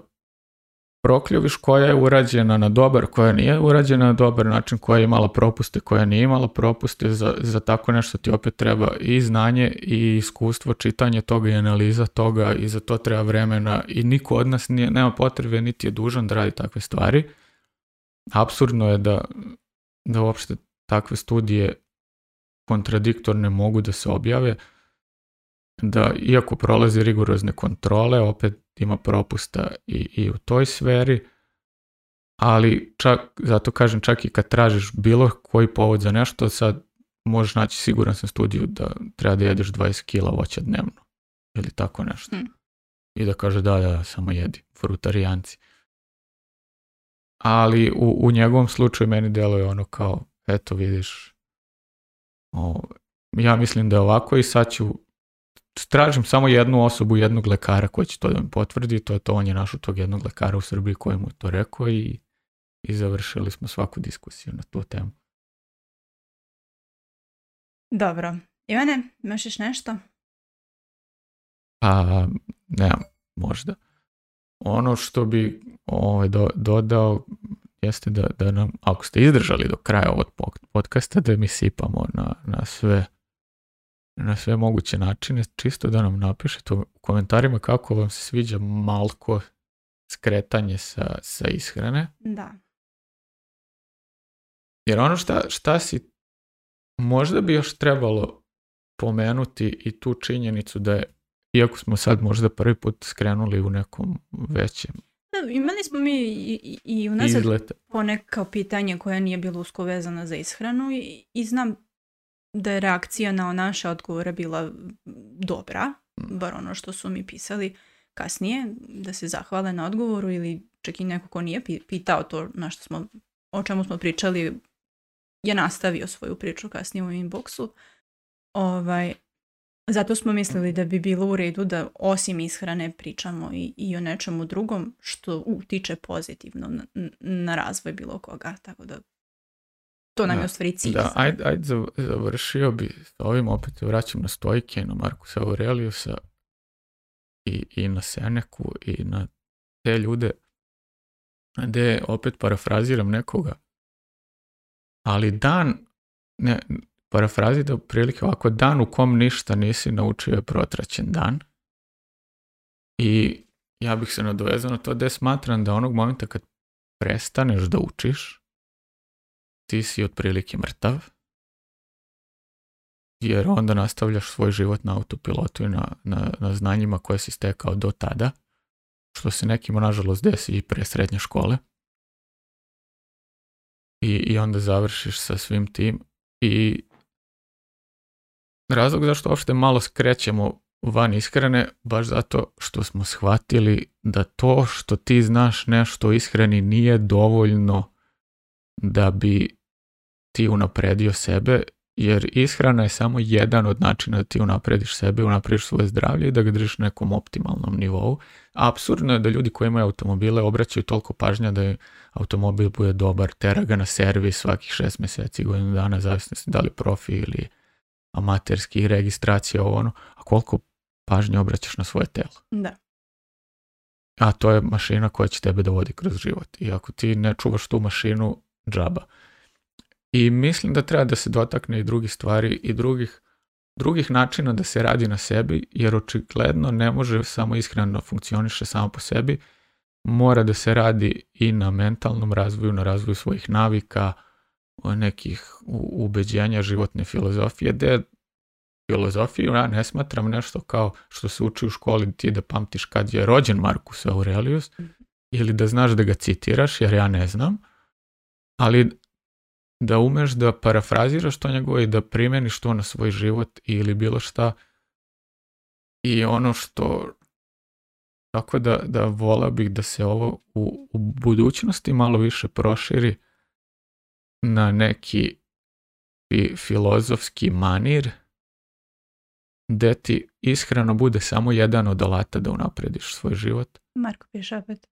A: prokljuviš koja je urađena na dobar, koja nije urađena na dobar način, koja je imala propuste, koja nije imala propuste, za, za tako nešto ti opet treba i znanje i iskustvo, čitanje toga i analiza toga i za to treba vremena i niko od nas nije, nema potrebe niti je dužan da radi takve stvari. Absurdno je da, da uopšte takve studije kontradiktorne mogu da se objave, da iako prolazi rigorozne kontrole, opet ima propusta i, i u toj sferi, ali čak, zato kažem, čak i kad tražiš bilo koji povod za nešto, sad možeš naći siguran sam studiju da treba da jedeš 20 kila voća dnevno ili tako nešto. Hmm. I da kaže da, da, samo jedi, frutarijanci. Ali u, u njegovom slučaju meni deluje ono kao, eto vidiš, o, ja mislim da je ovako i sad ću tražim samo jednu osobu, jednog lekara koji će to da mi potvrdi, to je to, on je našao tog jednog lekara u Srbiji koji mu je to rekao i, i završili smo svaku diskusiju na tu temu.
B: Dobro. Ivane, imaš nešto? A,
A: pa, ne, možda. Ono što bi ovaj, dodao jeste da, da nam, ako ste izdržali do kraja ovog podcasta, da mi sipamo na, na sve na sve moguće načine, čisto da nam napišete u komentarima kako vam se sviđa malko skretanje sa, sa ishrane.
B: Da.
A: Jer ono šta, šta si, možda bi još trebalo pomenuti i tu činjenicu da je, iako smo sad možda prvi put skrenuli u nekom većem
B: imali smo mi i, i, u nas poneka pitanje koje nije bilo usko vezano za ishranu i znam da je reakcija na naše odgovore bila dobra, mm. bar ono što su mi pisali kasnije, da se zahvale na odgovoru ili čak i neko ko nije pitao to na što smo, o čemu smo pričali, je nastavio svoju priču kasnije u inboxu. Ovaj, zato smo mislili da bi bilo u redu da osim ishrane pričamo i, i o nečemu drugom što utiče pozitivno na, na razvoj bilo koga, tako da to nam je u stvari cilj.
A: Da, ajde, završio bi s ovim, opet vraćam na stojke na Markusa Aureliusa i, i na Seneku i na te ljude gde opet parafraziram nekoga, ali dan, ne, parafrazi da prilike ovako, dan u kom ništa nisi naučio je protraćen dan i ja bih se nadovezao na to da smatram da onog momenta kad prestaneš da učiš, ti si otprilike mrtav, jer onda nastavljaš svoj život na autopilotu i na, na, na znanjima koje si stekao do tada, što se nekima nažalost desi i pre srednje škole. I, I onda završiš sa svim tim i razlog zašto uopšte malo skrećemo van iskrene, baš zato što smo shvatili da to što ti znaš nešto iskreni nije dovoljno da bi ti unapredio sebe, jer ishrana je samo jedan od načina da ti unaprediš sebe, unaprediš svoje zdravlje i da ga držiš na nekom optimalnom nivou. Absurdno je da ljudi koji imaju automobile obraćaju toliko pažnja da je automobil bude dobar, tera ga na servis svakih šest mjeseci, godinu dana, zavisno da li profi ili amaterski, registracija, ovo ono, a koliko pažnje obraćaš na svoje telo.
B: Da.
A: A to je mašina koja će tebe dovodi kroz život. I ako ti ne čuvaš tu mašinu, džaba. I mislim da treba da se dotakne i drugih stvari i drugih, drugih načina da se radi na sebi, jer očigledno ne može samo iskreno funkcioniše samo po sebi, mora da se radi i na mentalnom razvoju, na razvoju svojih navika, nekih ubeđenja životne filozofije, gde filozofiju ja ne smatram nešto kao što se uči u školi ti da pamtiš kad je rođen Markus Aurelius mhm. ili da znaš da ga citiraš, jer ja ne znam, ali da umeš da parafraziraš to njegovo i da primjeniš to na svoj život ili bilo šta i ono što tako da, da vola bih da se ovo u, budućnosti malo više proširi na neki filozofski manir gde ti ishrano bude samo jedan od alata da unaprediš svoj život.
B: Marko piše opet.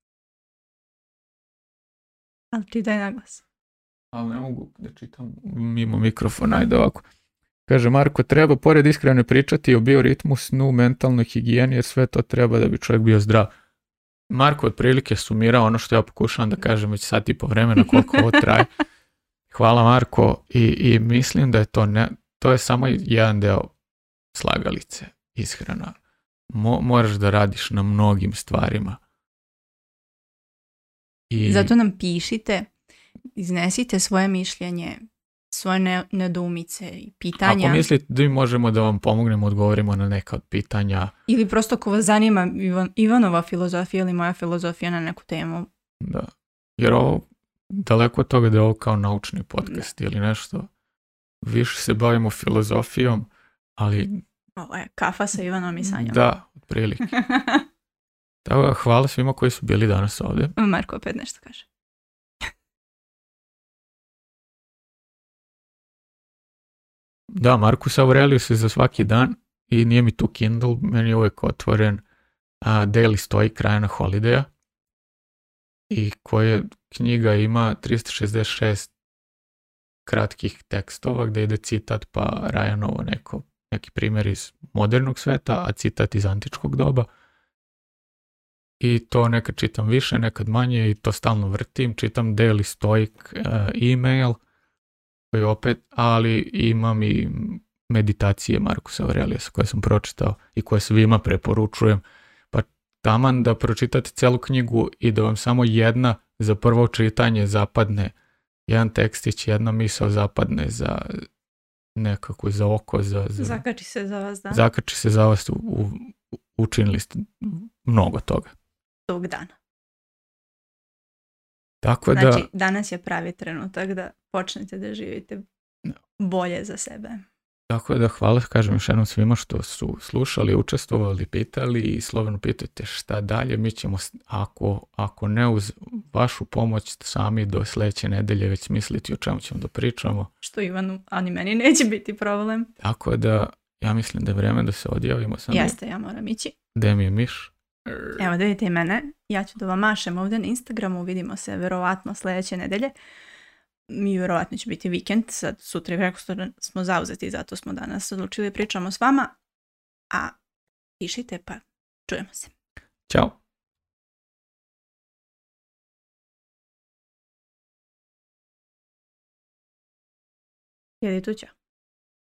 B: Ali ti daj naglas
A: ali ne mogu da čitam mimo mikrofona, ajde ovako. Kaže Marko, treba pored iskreno pričati o bioritmu, snu, mentalnoj higijeni, jer sve to treba da bi čovjek bio zdrav. Marko otprilike sumira ono što ja pokušavam da kažem već sat i po vremena koliko ovo traje. Hvala Marko i, i mislim da je to, ne, to je samo jedan deo slagalice, ishrana. Mo, moraš da radiš na mnogim stvarima.
B: I... Zato nam pišite iznesite svoje mišljenje, svoje nedoumice nedumice i pitanja.
A: Ako mislite da mi možemo da vam pomognemo, odgovorimo na neka od pitanja.
B: Ili prosto ako vas zanima Ivanova filozofija ili moja filozofija na neku temu.
A: Da, jer ovo, daleko od toga da je ovo kao naučni podcast ili nešto. Više se bavimo filozofijom, ali...
B: Ovo je kafa sa Ivanom i Sanjom.
A: Da, otprilike. Tako, hvala svima koji su bili danas ovdje.
B: Marko opet nešto kaže.
A: Da, Markus Aurelius je za svaki dan i nije mi tu Kindle, meni je uvijek otvoren a, Daily stoji Krajana Holideja i koje knjiga ima 366 kratkih tekstova gdje ide citat pa Rajanovo neko, neki primjer iz modernog sveta, a citat iz antičkog doba. I to nekad čitam više, nekad manje i to stalno vrtim. Čitam Daily Stoic e, email, opet, ali imam i meditacije Markusa Aureliusa koje sam pročitao i koje svima preporučujem. Pa taman da pročitate celu knjigu i da vam samo jedna za prvo čitanje zapadne, jedan tekstić, jedna misao zapadne za nekako za oko. Za, zakači
B: se za vas,
A: da. Zakači se za vas, u, u, učinili ste mnogo toga.
B: Tog dana.
A: Tako znači, da...
B: danas je pravi trenutak da počnete da živite bolje za sebe.
A: Tako da hvala, kažem još jednom svima što su slušali, učestvovali, pitali i sloveno pitajte šta dalje. Mi ćemo, ako, ako ne uz vašu pomoć, sami do sljedeće nedelje već misliti o čemu ćemo da pričamo.
B: Što Ivanu, ani meni neće biti problem.
A: Tako da, ja mislim da je vreme da se odjavimo. Sam
B: Jeste, ja moram ići.
A: Gde mi je miš?
B: Evo da vidite i mene. Ja ću da vam mašem ovdje na Instagramu. Vidimo se verovatno sljedeće nedelje. Mi vjerovatno će biti vikend. Sad sutra preko smo zauzeti zato smo danas odlučili pričamo s vama. A pišite pa čujemo se.
A: Ćao. Jedi tu ćao.